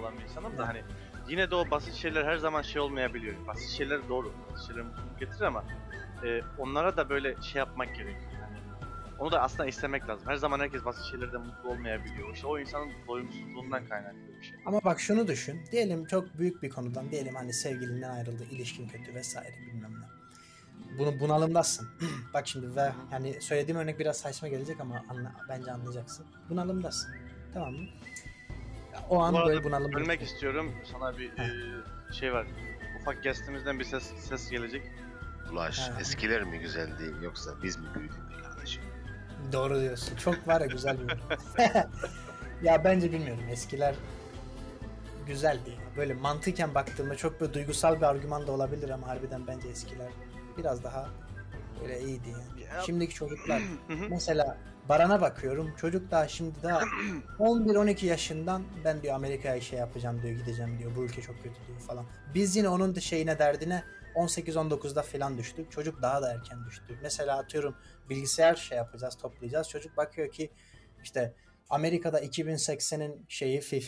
olan bir insanım da hani yine de o basit şeyler her zaman şey olmayabiliyor. Basit şeyler doğru. Basit şeyler mutluluk getirir ama e, onlara da böyle şey yapmak gerekiyor. Onu da aslında istemek lazım. Her zaman herkes basit şeylerde mutlu olmayabiliyor. İşte o insanın doyumsuzluğundan kaynaklı bir şey. Ama bak şunu düşün. Diyelim çok büyük bir konudan. Diyelim hani sevgilinden ayrıldı, ilişkin kötü vesaire bilmem ne. Bunu bunalımdasın. (clears throat) bak şimdi ve yani söylediğim örnek biraz saçma gelecek ama anla, bence anlayacaksın. Bunalımdasın. Tamam mı? O an Bu böyle bunalım. Bölmek istiyorum. Sana bir e, şey var. Ufak guestimizden bir ses ses gelecek. Ulaş Ha. eskiler mi güzeldi yoksa biz mi büyüdük? Doğru diyorsun. Çok var ya güzel bir yorum. (laughs) ya bence bilmiyorum. Eskiler güzeldi. ya. Böyle mantıken baktığımda çok böyle duygusal bir argüman da olabilir ama harbiden bence eskiler biraz daha böyle iyiydi yani. Ya- Şimdiki çocuklar (clears throat) mesela Baran'a bakıyorum. Çocuk daha şimdi daha (clears throat) 11-12 yaşından ben diyor Amerika'ya şey yapacağım diyor gideceğim diyor. Bu ülke çok kötü diyor falan. Biz yine onun da şeyine derdine 18-19'da falan düştük. Çocuk daha da erken düştü. Mesela atıyorum bilgisayar şey yapacağız toplayacağız. Çocuk bakıyor ki işte Amerika'da 2080'in şeyi fi-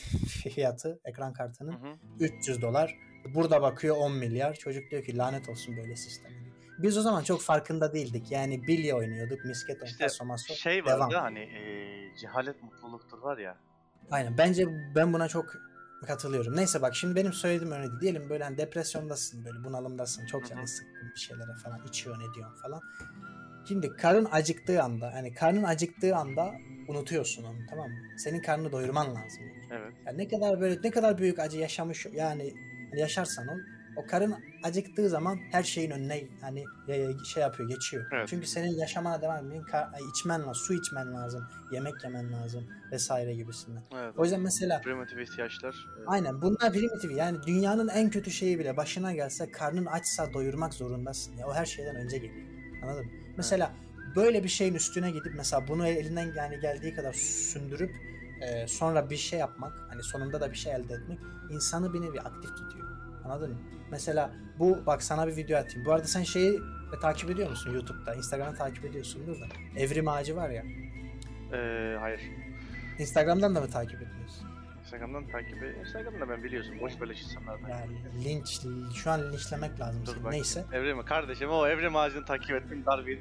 fiyatı ekran kartının Hı hı. 300 dolar. Burada bakıyor 10 milyar. Çocuk diyor ki lanet olsun böyle sisteme. diyor. Biz o zaman çok farkında değildik. Yani bilye oynuyorduk, misket, İşte paso, maso. Şey vardı devam. hani e, cehalet mutluluktur var ya. Aynen. Bence ben buna çok katılıyorum. Neyse bak şimdi benim söylediğim örneği diyelim böyle hani depresyondasın, böyle bunalımdasın, çok canı sıkkın bir şeylere falan içiyorsun, ediyorsun falan. Şimdi karın acıktığı anda, hani karnın acıktığı anda unutuyorsun onu tamam mı? Senin karnını doyurman lazım. Evet. Yani ne kadar böyle ne kadar büyük acı yaşamış yani yaşarsan ol o karın acıktığı zaman her şeyin önüne hani e, şey yapıyor geçiyor. Evet. Çünkü senin yaşamana devam etmen ay, içmen lazım, su içmen lazım, yemek yemen lazım vesaire gibisinden. Evet. O yüzden mesela primitif ihtiyaçlar. e, aynen bunlar primitif yani dünyanın en kötü şeyi bile başına gelse karnın açsa doyurmak zorundasın. Ya o her şeyden önce geliyor. Anladın mı? Mesela böyle bir şeyin üstüne gidip mesela bunu elinden yani geldiği kadar sündürüp e, sonra bir şey yapmak hani sonunda da bir şey elde etmek insanı bir nevi aktif tutuyor. Anladın mı? Mesela bu bak sana bir video atayım. Bu arada sen şeyi e, takip ediyor musun YouTube'da? Instagram'da takip ediyorsundur da. Evrim ağacı var ya. e, hayır. Instagram'dan da mı takip ediyorsun? Instagram'dan takip et. Instagram'da ben biliyorsun. Boş böyle insanlar Yani linç, şu an linçlemek lazım Dur bak. Neyse. Evrim kardeşim o evrim ağacını takip ettim dar bir.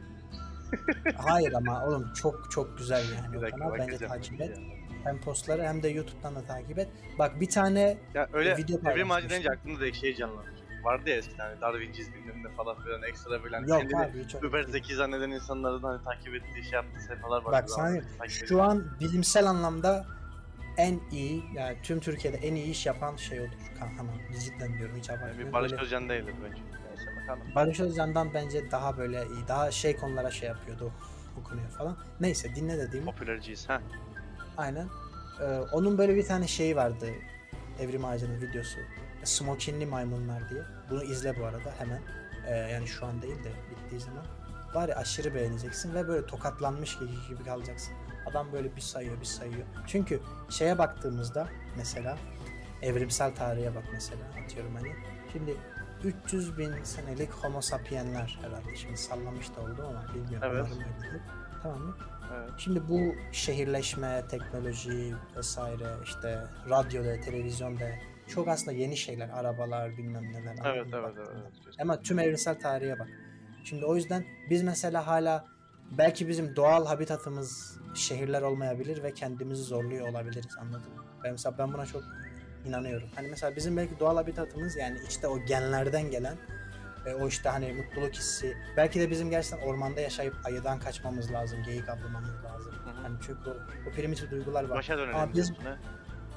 (laughs) Hayır ama oğlum çok çok güzel yani Bir dakika. Bence takip et. Hem postları hem de YouTube'dan da takip et. Bak bir tane Ya öyle Video evrim ağacı deyince aklımda direkt şey canlanıyor. Vardı ya eskiden hani Darwinci bilmem ne falan filan ekstra böyle hani yok kendini abi çok über zeki zanneden insanların hani takip ettiği şey yaptığı sayfalar var. Bak sana şu an bilimsel anlamda en iyi yani tüm Türkiye'de en iyi iş yapan şey odur. Kahraman. Cidden diyorum hiç yani abartmıyorum. bir Barış Böyle- Özcan değildir bence. Neyse bakalım. Barış Özcan'dan bence daha böyle iyi. Daha şey konulara şey yapıyordu. Okunuyor falan. Neyse dinle dediğimi. Popülerciyiz ha. Aynen. Ee, onun böyle bir tane şeyi vardı. Evrim Ağacı'nın videosu. Smokinli maymunlar diye. Bunu izle bu arada hemen. Ee, yani şu an değil de bittiği zaman. Var ya aşırı beğeneceksin ve böyle tokatlanmış gibi, gibi kalacaksın. Adam böyle bir sayıyor bir sayıyor. Çünkü şeye baktığımızda mesela evrimsel tarihe bak mesela atıyorum hani. Şimdi 300 bin senelik homo sapienler herhalde şimdi sallamış da oldu ama bilmiyorum. Evet. Tamam mı? Evet. Şimdi bu şehirleşme, teknoloji vesaire işte radyoda, televizyonda çok aslında yeni şeyler. Arabalar bilmem neler. Evet evet evet. Evet. Ama tüm evrimsel tarihe bak. Şimdi o yüzden biz mesela hala belki bizim doğal habitatımız şehirler olmayabilir ve kendimizi zorluyor olabiliriz anladın mı? Ben mesela ben buna çok inanıyorum. Hani mesela bizim belki doğal habitatımız yani işte o genlerden gelen e, o işte hani mutluluk hissi. Belki de bizim gerçekten ormanda yaşayıp ayıdan kaçmamız lazım, geyik avlamamız lazım. Hı hı. Hani çünkü o, o primitif duygular var. Başa dönelim Ama biz- diyorsun.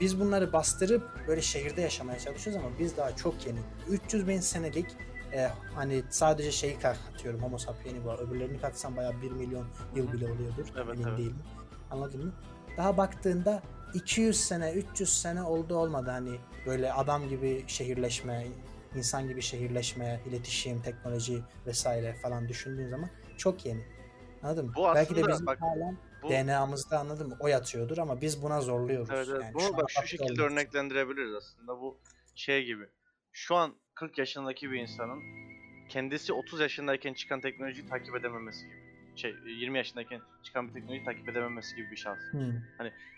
Biz bunları bastırıp böyle şehirde yaşamaya çalışıyoruz ama biz daha çok yeni. 300 bin senelik e, hani sadece şeyi katıyorum Homo sapieni var. Öbürlerini katsam bayağı 1 milyon yıl bile oluyordur. Evet, Emin evet. değilim. Anladın mı? Daha baktığında 200 sene, 300 sene oldu olmadı hani böyle adam gibi şehirleşme, insan gibi şehirleşme, iletişim, teknoloji vesaire falan düşündüğün zaman çok yeni. Anladın mı? Bu Belki de bizim bak, hala Bu, DNA'mızda anladın mı? O yatıyordur ama biz buna zorluyoruz. evet, evet. Yani Bunu şu bak şu şekilde için. örneklendirebiliriz aslında. Bu şey gibi. Şu an 40 yaşındaki bir insanın kendisi 30 yaşındayken çıkan teknolojiyi takip edememesi gibi. Şey 20 yaşındayken çıkan bir teknolojiyi takip edememesi gibi bir şans. Hmm.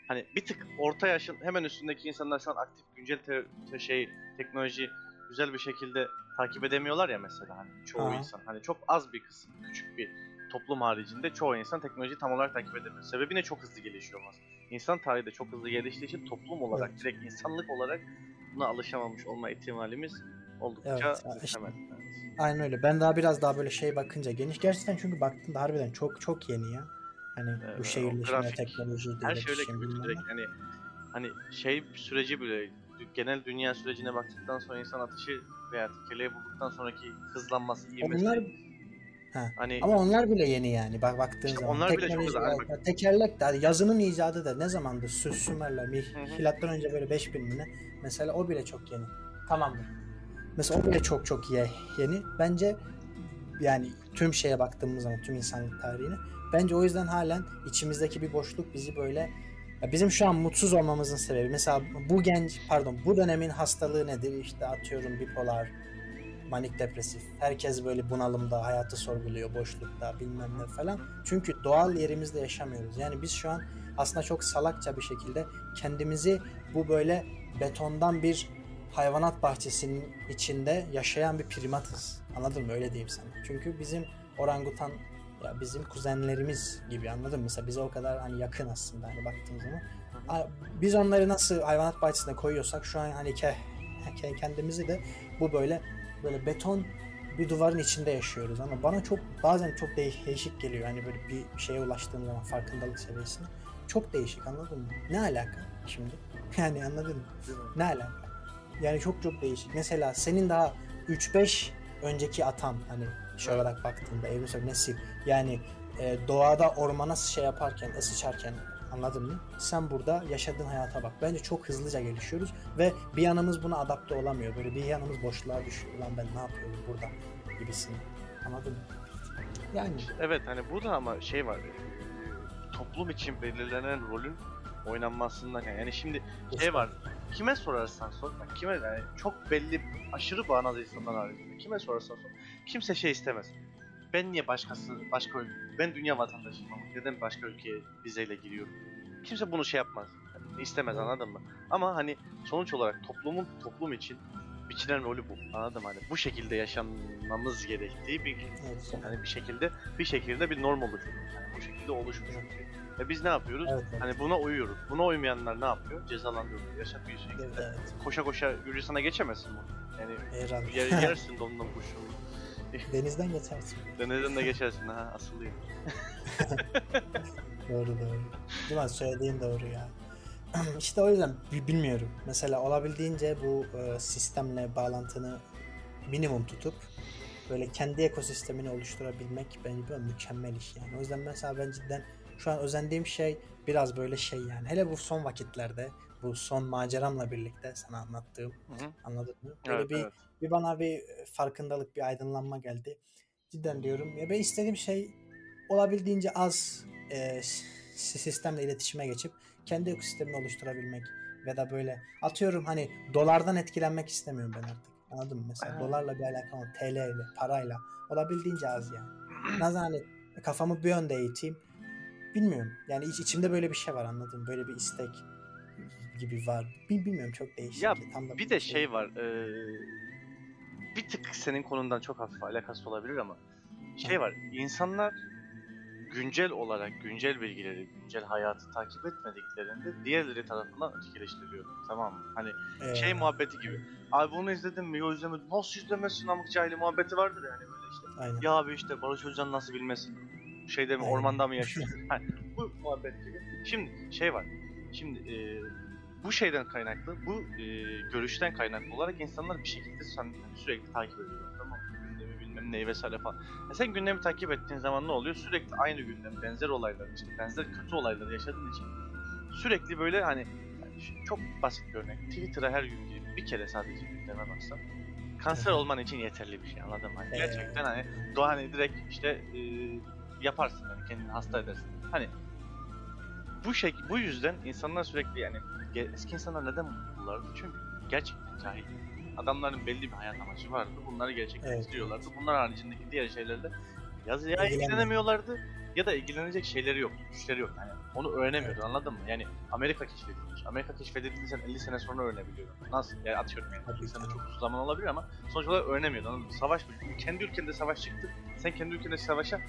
Hani bir tık orta yaşın hemen üstündeki insanlar şu an aktif güncel te- te- şey teknoloji güzel bir şekilde takip edemiyorlar ya mesela hani çoğu Aha. insan. Hani çok az bir kısım, küçük bir toplum haricinde çoğu insan teknolojiyi tam olarak takip edemiyor. Sebebi ne çok hızlı gelişiyor olması. İnsan tarihi de çok hızlı geliştiği için toplum olarak, Evet. direkt insanlık olarak buna alışamamış olma ihtimalimiz oldukça Evet, işte-. Aynen öyle. Ben daha biraz daha böyle şey bakınca geniş. Gerçekten çünkü baktığında harbiden çok çok yeni ya. Hani Evet, bu şehirleşme, teknoloji, Her şey öyle bilmem direkt hani hani şey süreci bile genel dünya sürecine baktıktan sonra insan atışı veya tekeleyi bulduktan sonraki hızlanması, ivmesi. Onlar Ha. Hani ama onlar bile yeni yani. Bak baktığın İşte zaman. onlar bile çok güzel. Hani ya tekerlek de hadi yazının icadı da ne zamandı? Sü Sümerler, milattan önce böyle 5000 mi ne? Mesela o bile çok yeni. Tamamdır. Mesela o bile çok çok ye- yeni. Bence yani tüm şeye baktığımız zaman tüm insanlık tarihine bence o yüzden halen içimizdeki bir boşluk bizi böyle bizim şu an mutsuz olmamızın sebebi mesela bu genç pardon bu dönemin hastalığı nedir işte atıyorum bipolar manik depresif herkes böyle bunalımda hayatı sorguluyor boşlukta bilmem ne falan çünkü doğal yerimizde yaşamıyoruz yani biz şu an aslında çok salakça bir şekilde kendimizi bu böyle betondan bir hayvanat bahçesinin içinde yaşayan bir primatız. Anladın mı? Öyle diyeyim sana. Çünkü bizim orangutan ya bizim kuzenlerimiz gibi anladın mı? Mesela bize o kadar hani yakın aslında hani baktığın zaman. Biz onları nasıl hayvanat bahçesine koyuyorsak şu an hani ke- (laughs) kendimizi de bu böyle böyle beton bir duvarın içinde yaşıyoruz ama bana çok bazen çok değiş- değişik geliyor hani böyle bir şeye ulaştığım zaman farkındalık seviyesine çok değişik anladın mı? Ne alaka şimdi? (laughs) Yani anladın mı? Ne alaka? Yani çok çok değişik. Mesela senin daha 3-5 önceki atan hani şey olarak baktığında evrimsel nesil yani e, doğada ormana şey yaparken, sıçarken anladın mı? Sen burada yaşadığın hayata bak. Bence çok hızlıca gelişiyoruz ve bir yanımız buna adapte olamıyor. Böyle bir yanımız boşluğa düşüyor. Lan ben ne yapıyorum burada gibisini. Anladın mı? Yani evet hani burada ama şey var. e, Toplum için belirlenen rolün oynanmasından yani, yani şimdi şey var. Kime sorarsan sor, bak kime yani çok belli aşırı bağnaz insanlar haricinde kime sorarsan sor. Kimse şey istemez. Ben niye başkası başka ülke, ben dünya vatandaşıyım ama neden başka ülkeye vizeyle giriyorum? Kimse bunu şey yapmaz. Yani istemez Evet. anladın mı? Ama hani sonuç olarak toplumun toplum için biçilen rolü bu. Anladın mı? Hani bu şekilde yaşanmamız gerektiği bir evet. yani bir şekilde bir şekilde bir norm oluşmuş. Yani bu şekilde oluşmuş. E biz ne yapıyoruz? Evet, evet. Hani buna uyuyoruz. Buna uymayanlar ne yapıyor? Cezalandırılıyor. Yaşat bir şekilde. Evet, evet. Koşa koşa Gürcistan'a geçemezsin bunu. Yani Herhalde. yer, yersin dondan kuşunu. (laughs) Denizden geçersin. Denizden de geçersin ha asılıyor. (laughs) Doğru doğru. Değil mi? Söylediğin doğru ya. (clears throat) işte o yüzden bi- bilmiyorum. Mesela olabildiğince bu e, sistemle bağlantını minimum tutup böyle kendi ekosistemini oluşturabilmek bence mükemmel iş yani. O yüzden mesela ben cidden şu an özendiğim şey biraz böyle şey yani. Hele bu son vakitlerde bu son maceramla birlikte sana anlattığım Hı hı. anladın mı? Böyle Evet, bir evet. Bir bana bir farkındalık, bir aydınlanma geldi. Cidden diyorum. Ya ben istediğim şey olabildiğince az e, sistemle iletişime geçip kendi ekosistemini oluşturabilmek ve da böyle atıyorum hani dolardan etkilenmek istemiyorum ben artık. Anladın mı? Mesela dolarla bir alakam yok. TL ile, parayla. Olabildiğince az yani. Nazan hani kafamı bir yönde eğiteyim. Bilmiyorum. Yani iç, içimde böyle bir şey var anladın mı? Böyle bir istek gibi var. Bil- Bilmiyorum çok değişik. Ya Tam da bir de şey var. eee, bir tık senin konundan çok hafif alakası olabilir ama şey var. insanlar güncel olarak güncel bilgileri, güncel hayatı takip etmediklerinde diğerleri tarafından ötekileştiriliyor. Tamam mı? Hani Ee, şey muhabbeti gibi. Abi bunu izledin mi? Yok izlemedim. Nasıl izlemezsin amık cahili muhabbeti vardır yani böyle işte. Aynen. Ya abi işte Barış Özcan nasıl bilmesin? Şeyde mi Aynen. ormanda mı yaşıyor? (laughs) bu muhabbet gibi. Şimdi şey var. Şimdi e, bu şeyden kaynaklı, bu e, görüşten kaynaklı olarak insanlar bir şekilde sen, hani sürekli takip ediyorlar. Tamam? Gündemi bilmem neyi vesaire falan. Ya sen gündemi takip ettiğin zaman ne oluyor? Sürekli aynı gündem, benzer olaylar, işte benzer kötü olayları yaşadığın için sürekli böyle hani yani çok basit bir örnek. Twitter'a her gün girip bir kere sadece gündeme baksan kanser olman için yeterli bir şey anladın mı? Hani Ee, gerçekten hani doğa hani direkt işte e, yaparsın yani kendini hasta edersin. Hani bu şey bu yüzden insanlar sürekli yani eski insanlar neden mutlulardı? Çünkü gerçekten cahil. Adamların belli bir hayat amacı vardı. Bunları gerçekten Evet. Bunlar haricindeki diğer şeylerle ya, ya ilgilenemiyorlardı ya da ilgilenecek şeyleri yok, güçleri yok. Yani onu öğrenemiyordu anladın mı? Yani Amerika keşfedilmiş. Amerika keşfedildiğinde sen 50 sene sonra öğrenebiliyordun. Nasıl? Yani atıyorum yani. Tabii 50 sene çok uzun zaman olabilir ama sonuç olarak öğrenemiyordun anladın mı? Savaş kendi ülkende savaş çıktı. Sen kendi ülkende savaşa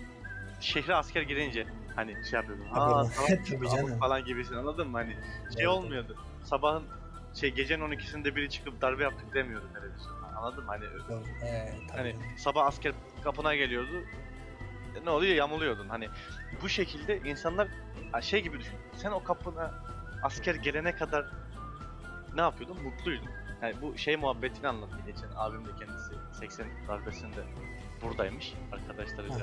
şehre asker girince hani şey yapıyordun. Aa savaş Tabii (laughs) canım. falan gibisin anladın mı? Hani şey Evet. olmuyordu. Sabahın şey gecenin 12'sinde biri çıkıp darbe yaptık demiyordu televizyonda. Anladın mı? Hani. Ee, tabii Hani sabah asker kapına geliyordu. E, Ne oluyor? Yamuluyordun. Hani bu şekilde insanlar şey gibi düşün. Sen o kapına asker gelene kadar ne yapıyordun? Mutluydun. Yani bu şey muhabbetini anlattı geçen abim de kendisi 80 darbesinde buradaymış arkadaşlarıyla.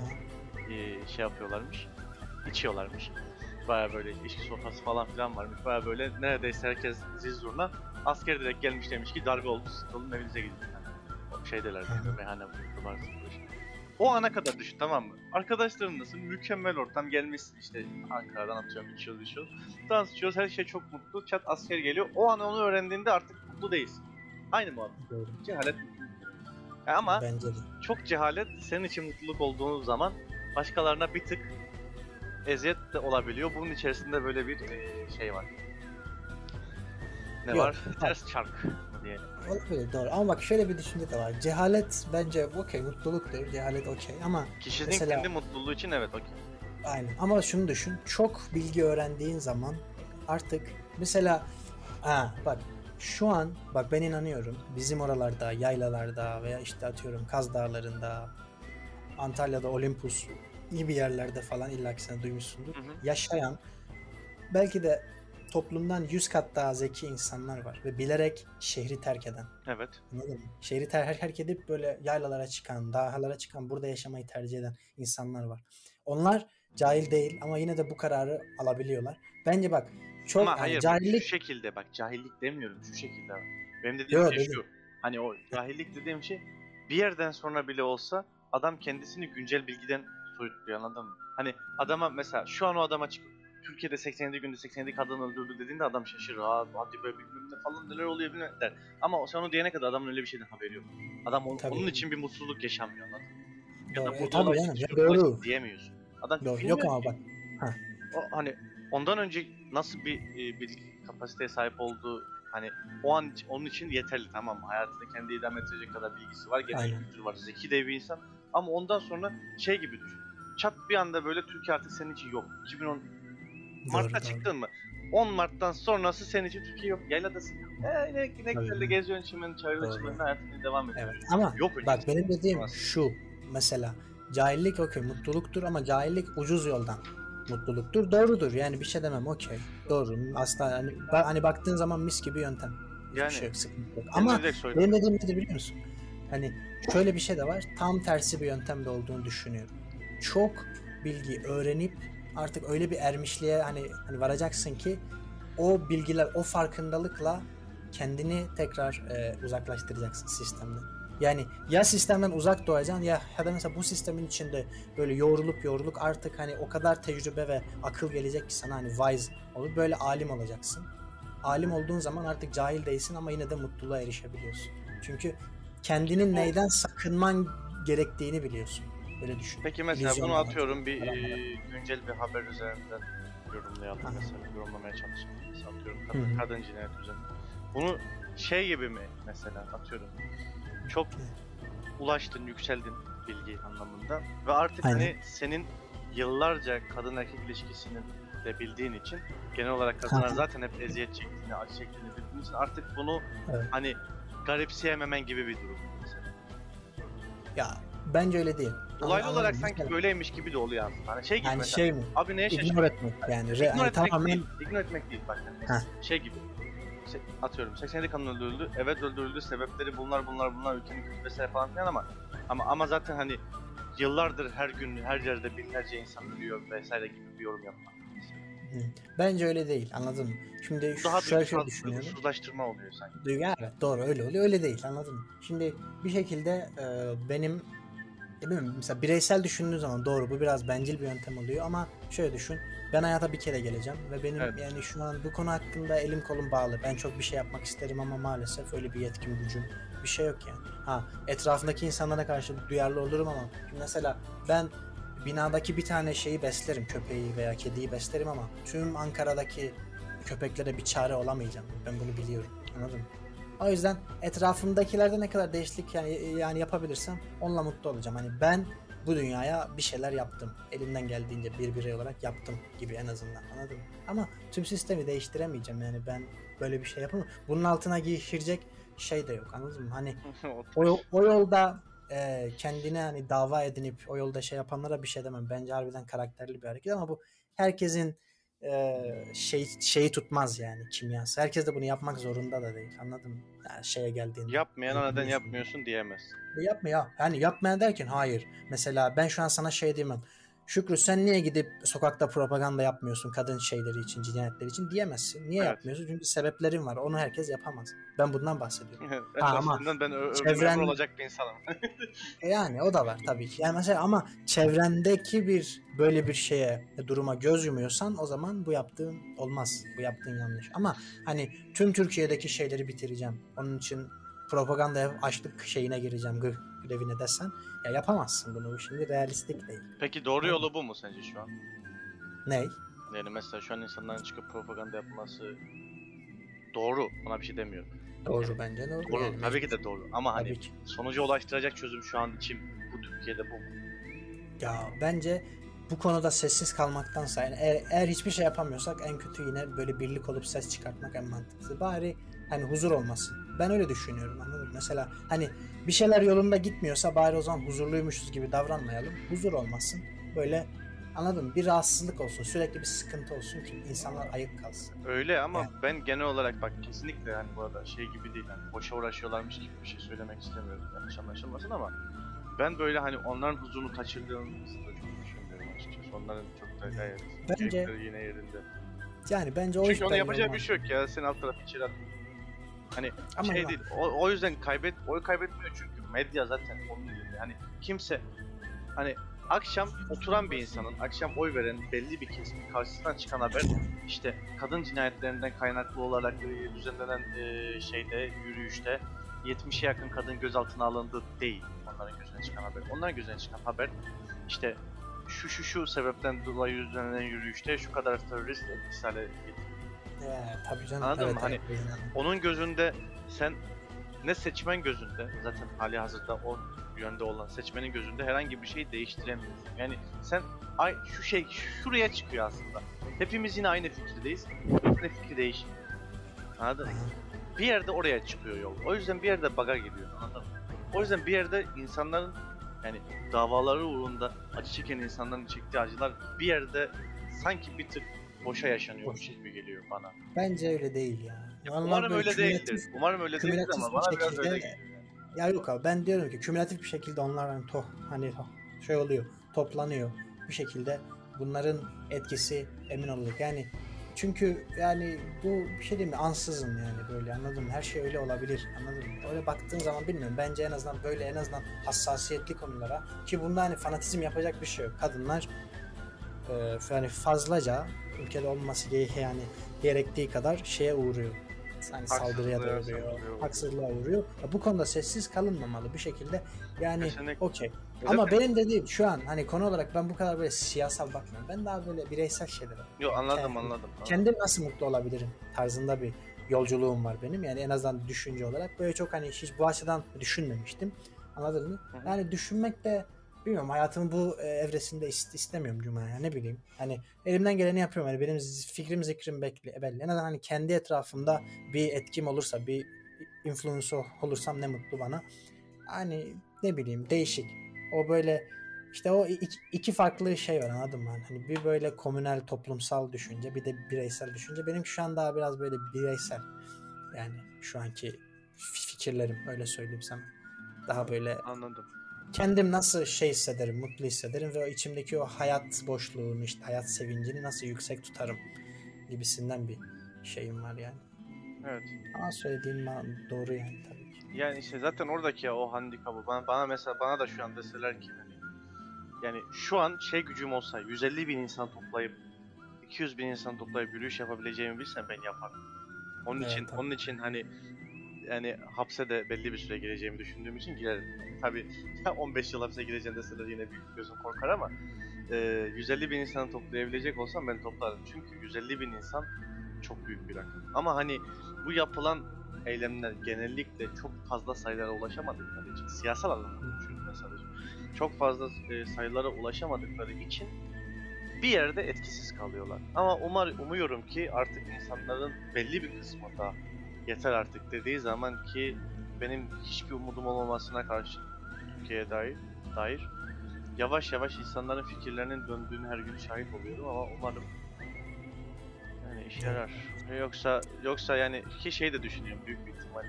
E, şey yapıyorlarmış. içiyorlarmış. Baya böyle içki sofrası falan filan varmış. Baya böyle neredeyse herkes zil zurna. Asker direkt gelmiş demiş ki darbe oldu olun evinize gidin. Yani. Şeydeler meyhane bulundular. O ana kadar düşün tamam mı? Arkadaşlarınlasın mükemmel ortam gelmişsin işte Ankara'dan atıyorum içiyoruz içiyoruz. Dans içiyoruz her şey çok mutlu. Çat asker geliyor. O an onu öğrendiğinde artık mutlu değilsin. Aynı muhabbet. Doğru. Cehalet. Ama Bence de. çok cehalet senin için mutluluk olduğu zaman başkalarına bir tık eziyet de olabiliyor. Bunun içerisinde böyle bir eee, şey var. Ne Yok, var? Ters çark diyelim. Olabilir doğru. Ama bak şöyle bir düşünce de var. Cehalet bence okey mutluluktur. Cehalet okey ama Kişinin Mesela- kendi mutluluğu için evet okey. aynen. Ama şunu düşün. Çok bilgi öğrendiğin zaman artık mesela ha bak şu an bak ben inanıyorum bizim oralarda yaylalarda veya işte atıyorum Kaz Dağları'nda Antalya'da Olympus gibi yerlerde falan illa ki sen duymuşsundur. Hı hı. yaşayan belki de toplumdan 100 kat daha zeki insanlar var ve bilerek şehri terk eden. Evet. Anladın mı? Şehri ter terk edip böyle yaylalara çıkan, dağlara çıkan, burada yaşamayı tercih eden insanlar var. Onlar cahil değil ama yine de bu kararı alabiliyorlar. Bence bak çok Ama yani hayır bak, cahillik şu şekilde bak cahillik demiyorum şu şekilde. bak. Benim dediğim Yo, şey dedim. şu. Hani o cahillik dediğim şey bir yerden sonra bile olsa adam kendisini güncel bilgiden soyutluyor anladın mı? Hani adama mesela şu an o adama çıkıp Türkiye'de 87 günde 87 kadın öldürdü dediğinde adam şaşırır. Aa hadi be bilmem ne falan neler oluyor bilmem der. Ama sen onu diyene kadar adamın öyle bir şeyden haberi yok. Adam on- Tabii. onun için bir mutsuzluk yaşamıyor anladın mı? Ya da E, tabii için ya doğru. diyemiyorsun. Adam Doğru. Yok ama bak O hani ondan önce nasıl bir e, bilgi kapasiteye sahip olduğu hani o an onun için yeterli tamam mı? Hayatında kendi idame edecek kadar bilgisi var, genel Aynen. kültürü var, zeki de bir insan. Ama ondan sonra şey gibi düşün. Çat bir anda böyle Türkiye artık senin için yok. Mart'ta doğru. çıktın mı? 10 Mart'tan sonrası senin için Türkiye yok. Yayladasın. Ee, ne, ne güzel de geziyorsun çimenin, çayırda çimenin hayatına devam ediyorsun. Evet ama Yok bak benim dediğim Olmaz. şu mesela cahillik okey mutluluktur ama cahillik ucuz yoldan mutluluktur. Doğrudur yani bir şey demem okey. Doğru. Aslında hani, ba- hani baktığın zaman mis gibi yöntem. Yani, şey yok, sıkıntı yok. Ama benim dediğim nedir biliyor musun? Hani şöyle bir şey de var. Tam tersi bir yöntem de olduğunu düşünüyorum. Çok bilgi öğrenip artık öyle bir ermişliğe hani hani varacaksın ki o bilgiler, o farkındalıkla kendini tekrar e, uzaklaştıracaksın sistemden. Yani ya sistemden uzak doğacaksın ya ya da mesela bu sistemin içinde böyle yoğrulup yoğrulup artık hani o kadar tecrübe ve akıl gelecek ki sana hani wise olup böyle alim olacaksın. Alim olduğun zaman artık cahil değilsin ama yine de mutluluğa erişebiliyorsun. Çünkü kendinin neyden sakınman gerektiğini biliyorsun. Böyle düşün. Peki mesela bunu Vizyonlar. atıyorum bir e, güncel bir haber üzerinden yorumlayalım Aha. mesela yorumlamaya çalışalım. Mesela atıyorum kadın, kadın cinayet üzerine. Bunu şey gibi mi mesela atıyorum çok ulaştın yükseldin bilgi anlamında ve artık Aynen. hani senin yıllarca kadın erkek ilişkisini de bildiğin için genel olarak kadınlar zaten hep eziyet çektiğini, acı çektiğini bildiğin için artık bunu Evet. hani garipseyememen gibi bir durum mesela. Ya bence öyle değil. Dolaylı Anladın olarak sanki Mesela- böyleymiş gibi de oluyor aslında. Hani şey gibi Yani mesela. şey mi? Abi neye şaşırdın? İgnore etmek yani. Re- İgnore yani etmek tamamen değil. İgnore etmek değil bak. Hani Heh. şey gibi. Atıyorum 87 kadın öldürüldü. Evet öldürüldü. Sebepleri bunlar bunlar bunlar ülkenin kötü vesaire falan filan ama ama ama zaten hani yıllardır her gün her yerde binlerce insan ölüyor vesaire gibi bir yorum yapmak. Bence öyle değil. Anladın mı? Şimdi Daha şöyle şöyle düşünüyorum. duygusuzlaştırma oluyor sanki. Duygu evet doğru öyle oluyor. Öyle değil anladın mı? Şimdi bir şekilde e, benim e, bilmiyorum, mesela bireysel düşündüğün zaman doğru bu biraz bencil bir yöntem oluyor ama şöyle düşün. Ben hayata bir kere geleceğim ve benim Evet. yani şu an bu konu hakkında elim kolum bağlı. Ben çok bir şey yapmak isterim ama maalesef öyle bir yetkim gücüm bir şey yok yani. Ha etrafındaki insanlara karşı duyarlı olurum ama mesela ben binadaki bir tane şeyi beslerim köpeği veya kediyi beslerim ama tüm Ankara'daki köpeklere bir çare olamayacağım. Ben bunu biliyorum. Anladın mı? O yüzden etrafımdakilerde ne kadar değişiklik yani yani yapabilirsem onunla mutlu olacağım. Hani ben bu dünyaya bir şeyler yaptım. Elimden geldiğince bir birey olarak yaptım gibi en azından. Anladın mı? Ama tüm sistemi değiştiremeyeceğim. Yani ben böyle bir şey yapamam. Bunun altına girecek şey de yok. Anladın mı? Hani (laughs) o, o yolda e, kendine hani dava edinip o yolda şey yapanlara bir şey demem. Bence harbiden karakterli bir hareket ama bu herkesin e, şey şeyi tutmaz yani kimyası. Herkes de bunu yapmak zorunda da değil. Anladın mı? Yani şeye geldiğinde. Yapmayana neden Yapmıyorsun. diyemez. Yapma ya. Yani yapmayan derken hayır. Mesela ben şu an sana şey diyemem. Şükrü sen niye gidip sokakta propaganda yapmıyorsun kadın şeyleri için, cinayetleri için diyemezsin. Niye Evet. yapmıyorsun? Çünkü sebeplerin var. Onu herkes yapamaz. Ben bundan bahsediyorum. en Ha, ama ben ö- çevren- olacak bir insanım. (laughs) E Yani o da var tabii ki. Yani mesela ama çevrendeki bir böyle bir şeye duruma göz yumuyorsan o zaman bu yaptığın olmaz. Bu yaptığın yanlış. Ama hani tüm Türkiye'deki şeyleri bitireceğim. Onun için propaganda açlık şeyine gireceğim gır grevine desen ya yapamazsın bunu. Bu Şimdi realistik değil. Peki doğru yolu bu mu sence şu an? Ney? Yani mesela şu an insanların çıkıp propaganda yapması doğru. Ona bir şey demiyorum. Doğru bence doğru. Doğru. Yani Tabii ki de doğru. Ama hani ki. sonuca ulaştıracak çözüm şu an için bu Türkiye'de bu? Ya bence bu konuda sessiz kalmaktansa yani eğer, eğer hiçbir şey yapamıyorsak en kötü yine böyle birlik olup ses çıkartmak en mantıklısı. Bari hani huzur olmasın. Ben öyle düşünüyorum anladın mı? Mesela hani bir şeyler yolunda gitmiyorsa bari o zaman huzurluymuşuz gibi davranmayalım. Huzur olmasın. Böyle anladın mı? Bir rahatsızlık olsun. Sürekli bir sıkıntı olsun ki insanlar ayık kalsın. Öyle ama Yani. ben genel olarak bak kesinlikle yani bu arada şey gibi değil hani boşa uğraşıyorlarmış gibi bir şey söylemek istemiyorum yanlış anlaşılmasın ama ben böyle hani onların huzurunu kaçırdığımızı da çok düşünmüyorum açıkçası. Onların çok da gayet Bence- yine yerinde. Yani bence o Çünkü onun yapacağı bir şey yok ya. Sen alt tarafı içeri atın. Hani Ama şey bak- değil. O, o yüzden kaybet oy kaybetmiyor çünkü medya zaten onun elinde. Hani kimse hani akşam oturan bir insanın, akşam oy veren belli bir kesimin karşısından çıkan haber işte kadın cinayetlerinden kaynaklı olarak e, düzenlenen e, şeyde yürüyüşte 70'e yakın kadın gözaltına alındı değil onların gözüne çıkan haber. Onların gözüne çıkan haber işte şu şu şu sebepten dolayı düzenlenen yürüyüşte şu kadar terörist etkisiyle Tabii canım. Anladın evet, mı? Hani evet, onun gözünde sen ne seçmen gözünde zaten hali hazırda o yönde olan seçmenin gözünde herhangi bir şey değiştiremiyorsun. Yani sen ay şu şey şuraya çıkıyor aslında. Hepimiz yine aynı fikirdeyiz. Ne fikri değişmiyor. Anladın mı? Bir yerde oraya çıkıyor yol. O yüzden bir yerde baga giriyor. Anladın mı? O yüzden bir yerde insanların yani davaları uğrunda acı çeken insanların çektiği acılar bir yerde sanki bir tık boşa yaşanıyor Boş. gibi geliyor bana. Bence öyle değil ya. Ya umarım böyle öyle kümülatif- değildir. Umarım öyle değildir kümülatif ama bir bana biraz şekilde- öyle geliyor. Ya yok abi ben diyorum ki kümülatif bir şekilde onlar hani, to, hani to- şey oluyor toplanıyor bir şekilde bunların etkisi emin olduk yani çünkü yani bu bir şey değil mi ansızın yani böyle anladın mı her şey öyle olabilir anladın mı öyle baktığın zaman bilmiyorum bence en azından böyle en azından hassasiyetli konulara ki bunda hani fanatizm yapacak bir şey yok kadınlar e, yani fazlaca ülkede olması yani gerektiği kadar şeye uğruyor hani saldırıya da uğruyor haksızlığa uğruyor Ya bu konuda sessiz kalınmamalı bir şekilde yani okey Zaten- ama benim dediğim şu an hani konu olarak ben bu kadar böyle siyasal bakmıyorum. Ben daha böyle bireysel şeylere. Yok anladım Kendim- anladım. Kendim nasıl mutlu olabilirim tarzında bir yolculuğum var benim. Yani en azından düşünce olarak böyle çok hani hiç bu açıdan düşünmemiştim. Anladın mı? Hı hı. Yani düşünmek de bilmiyorum hayatımın bu e, evresinde ist- istemiyorum Cuma ya ne bileyim. Hani elimden geleni yapıyorum. Hani benim fikrim zikrim bekli, belli. En azından hani kendi etrafımda bir etkim olursa, bir influence olursam ne mutlu bana. Hani ne bileyim değişik. O böyle işte o iki, iki farklı şey var anladın mı? Hani bir böyle komünel toplumsal düşünce bir de bireysel düşünce. Benim şu an daha biraz böyle bireysel. Yani şu anki fi- fikirlerim öyle söyleyeyim sana. Daha böyle Anladım. Kendim nasıl şey hissederim, mutlu hissederim ve o içimdeki o hayat boşluğunu, işte hayat sevincini nasıl yüksek tutarım gibisinden bir şeyim var yani. Evet. Ama söylediğin ma- doğru yani tabii ki. Yani işte zaten oradaki o handikapı bana, bana mesela bana da şu an deseler ki hani yani şu an şey gücüm olsa 150 bin insan toplayıp 200 bin insan toplayıp yürüyüş yapabileceğimi bilsem ben yaparım. Onun Evet, için tabii. onun için hani yani hapse de belli bir süre gireceğimi düşündüğüm için girerim. Tabii (laughs) 15 yıl hapse gireceğim deseler yine bir gözüm korkar ama e, 150 bin insanı toplayabilecek olsam ben toplarım. Çünkü 150 bin insan çok büyük bir rakam. Ama hani bu yapılan eylemler genellikle çok fazla sayılara ulaşamadıkları için siyasal anlamda çünkü mesela çok fazla e, sayılara ulaşamadıkları için bir yerde etkisiz kalıyorlar. Ama umar umuyorum ki artık insanların belli bir kısmı da yeter artık dediği zaman ki benim hiçbir umudum olmamasına karşı Türkiye'ye dair dair yavaş yavaş insanların fikirlerinin döndüğünü her gün şahit oluyorum ama umarım yani işe yarar. Yoksa yoksa yani ki şey de düşünüyorum büyük bir ihtimal.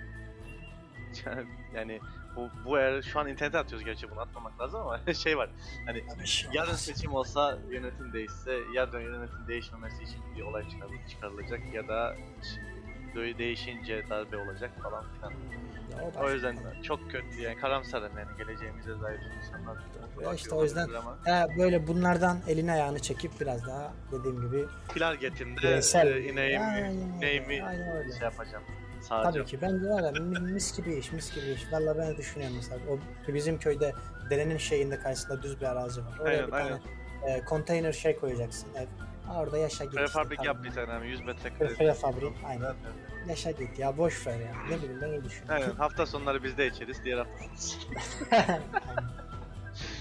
Yani- (laughs) yani bu, bu eğer şu an internete atıyoruz gerçi bunu atmamak lazım ama (laughs) şey var. Hani yarın seçim olsa yönetim değişse yarın yönetim değişmemesi için bir olay çıkarıl- çıkarılacak ya da böyle değişince darbe olacak falan filan. Ya o yüzden konu. çok kötü yani karamsarım yani geleceğimize dair insanlar. Ya işte o yüzden- ama He, böyle bunlardan elini ayağını çekip biraz daha dediğim gibi pilar getinde bireysel. e, ineğimi, Aynen ineğimi aynen şey yapacağım. Tabii Sağacağım. ki. Bence var ya mi- mis gibi iş, mis gibi iş. Valla ben de düşünüyorum mesela. O bizim köyde derenin şeyinde karşısında düz bir arazi var. Oraya Aynen, bir aynen. tane e, konteyner şey koyacaksın ev. Orada yaşa git. işte, Prefabrik tamam. yap bir tane ama 100 metrekare. Prefabrik aynen. Yaşa git ya boş ver ya. Ne bileyim ben öyle Aynen düşünüyorum. hafta sonları bizde içeriz diğer hafta. (laughs) Aynen.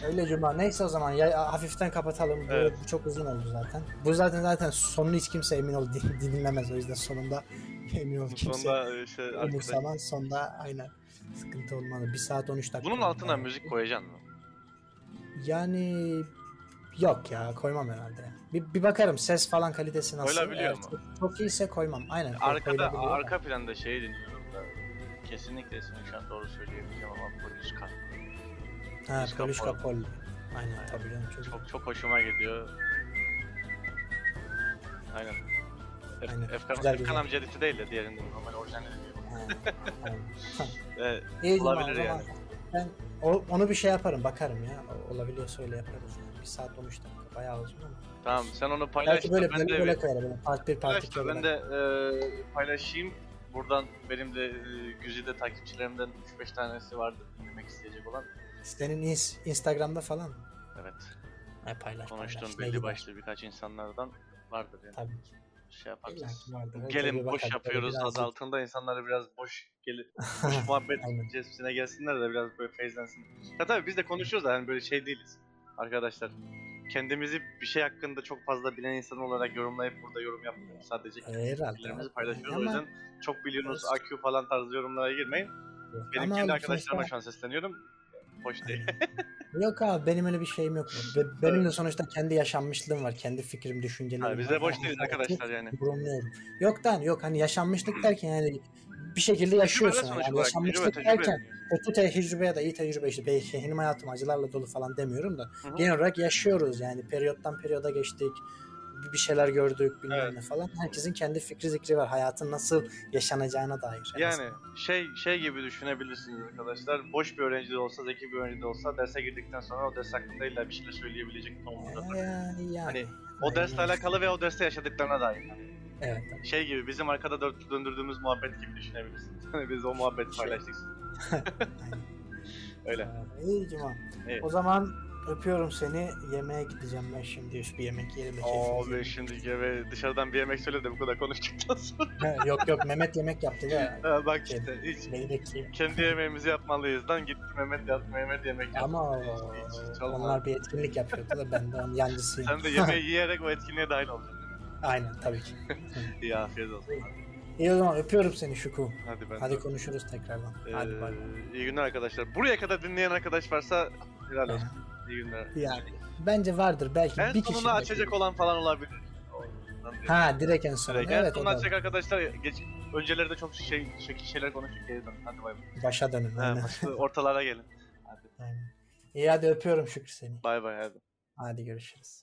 Öyle cuma. Neyse o zaman ya hafiften kapatalım. Bu, Evet. bu çok uzun oldu zaten. Bu zaten zaten sonunu hiç kimse emin ol din- dinlemez o yüzden sonunda (laughs) emin ol kimse. Sonunda e, şey arkadaş. umursamaz. Sonda aynen sıkıntı olmalı. 1 saat 13 dakika. Bunun altına müzik koyacaksın mı? Yani yok ya koymam herhalde. Bir, bir bakarım ses falan kalitesi nasıl. Koyulabiliyor Eğer mu? Çok, çok iyiyse koymam. Aynen. Arkada arka planda şey dinliyorum da kesinlikle seni şu an doğru söyleyebileceğim ama polis kar. Ha, Polişka Pol. Aynen Aynen. tabii canım çok. Çok çok hoşuma gidiyor. Aynen. Aynen. Efkan, Güzel, Efkan amca editi değil de diğerinden normal orijinal (laughs) o Olabilir yani. Ben o- onu bir şey yaparım bakarım ya. Olabiliyorsa öyle yaparız. Yani. Bir saat 13 dakika bayağı uzun ama. tamam sen onu paylaş Belki böyle ben böyle, de böyle koyarım. Böyle Part 1 part paylaş 2 da ben de e, paylaşayım. Buradan benim de e, güzide takipçilerimden 3-5 tanesi vardır dinlemek isteyecek olan. Senin ins- Instagram'da falan mı? Evet. Ha, paylaş Konuştuğum paylaş. Belli başlı birkaç insanlardan vardır yani. Tabii ki. şey ki vardır. Gelin boş yapıyoruz böyle adı altında insanları biraz boş gelip (laughs) boş muhabbet Aynen. cezbesine gelsinler de biraz böyle feyzlensin. Ya tabii biz de konuşuyoruz da hani böyle şey değiliz arkadaşlar. Kendimizi bir şey hakkında çok fazla bilen insan olarak yorumlayıp burada yorum yapmıyoruz. Sadece fikirlerimizi paylaşıyoruz. Ama- O yüzden çok biliyorsunuz. AQ falan tarzı yorumlara girmeyin. Benim Ama kendi abi arkadaşlarıma sonuçta- şu an sesleniyorum. Hoş değil. Yok abi benim öyle bir şeyim yok. Be- (laughs) Benim de sonuçta kendi yaşanmışlığım var. Kendi fikrim, düşüncelerim Ha, biz de var. boş hayatı arkadaşlar (laughs) yani. Yorumluyorum. Yok lan yok hani yaşanmışlık derken yani bir şekilde yaşıyorsun. Yani yaşanmışlık Tecrübe, derken kötü tecrübe ya da iyi tecrübe işte belki benim hayatım acılarla dolu falan demiyorum da Hı hı. genel olarak yaşıyoruz yani periyottan periyoda geçtik bir- şeyler gördük bilmem Evet. ne falan. Herkesin kendi fikri zikri var. Hayatın nasıl yaşanacağına dair. Yani azından. şey şey gibi düşünebilirsiniz arkadaşlar. Boş bir öğrenci de olsa, zeki bir öğrenci de olsa derse girdikten sonra o ders hakkında illa bir şeyler söyleyebilecek konumda. Yani, yani. Hani o dersle alakalı ve o derste yaşadıklarına dair. Evet. Şey gibi bizim arkada dört döndürdüğümüz muhabbet gibi düşünebilirsiniz. (laughs) Hani biz o muhabbeti Şey- paylaştık. (laughs) Öyle. Ee, İyi Cuma. Evet. O zaman öpüyorum seni. Yemeğe gideceğim ben şimdi. Üst bir yemek yiyelim. keyfimizi Abi şimdi eve dışarıdan bir yemek söyle de bu kadar konuştuktan (laughs) sonra. yok yok Mehmet yemek yaptı ya. Ha, Bak işte hiç bekliyor. kendi yemeğimizi yapmalıyız lan gitti Mehmet yap Mehmet yemek yaptı. Ama Hiç- hiç- hiç onlar bir etkinlik yapıyordu da ben de onun yancısıyım. Sen de yemeği yiyerek o etkinliğe dahil olacaksın? Aynen tabii ki. (laughs) İyi afiyet olsun. İyi o zaman öpüyorum seni Şuku. Hadi ben Hadi de. konuşuruz tekrardan. Ee, Hadi bay iyi günler arkadaşlar. Buraya kadar dinleyen arkadaş varsa helal olsun. İyi günler. Yani bence vardır belki En bir kişi. sonunu açacak olan falan olabilir. Ha direkt en son. Direkt en Evet o sonunu da açacak arkadaşlar geç, önceleri de çok şey, şekil şeyler konuştuk geri dön. Hadi bay bay. başa dönün. Ha, ortalara gelin. (laughs) Hadi Aynen. İyi hadi öpüyorum Şükrü seni. bay bay hadi. Hadi görüşürüz.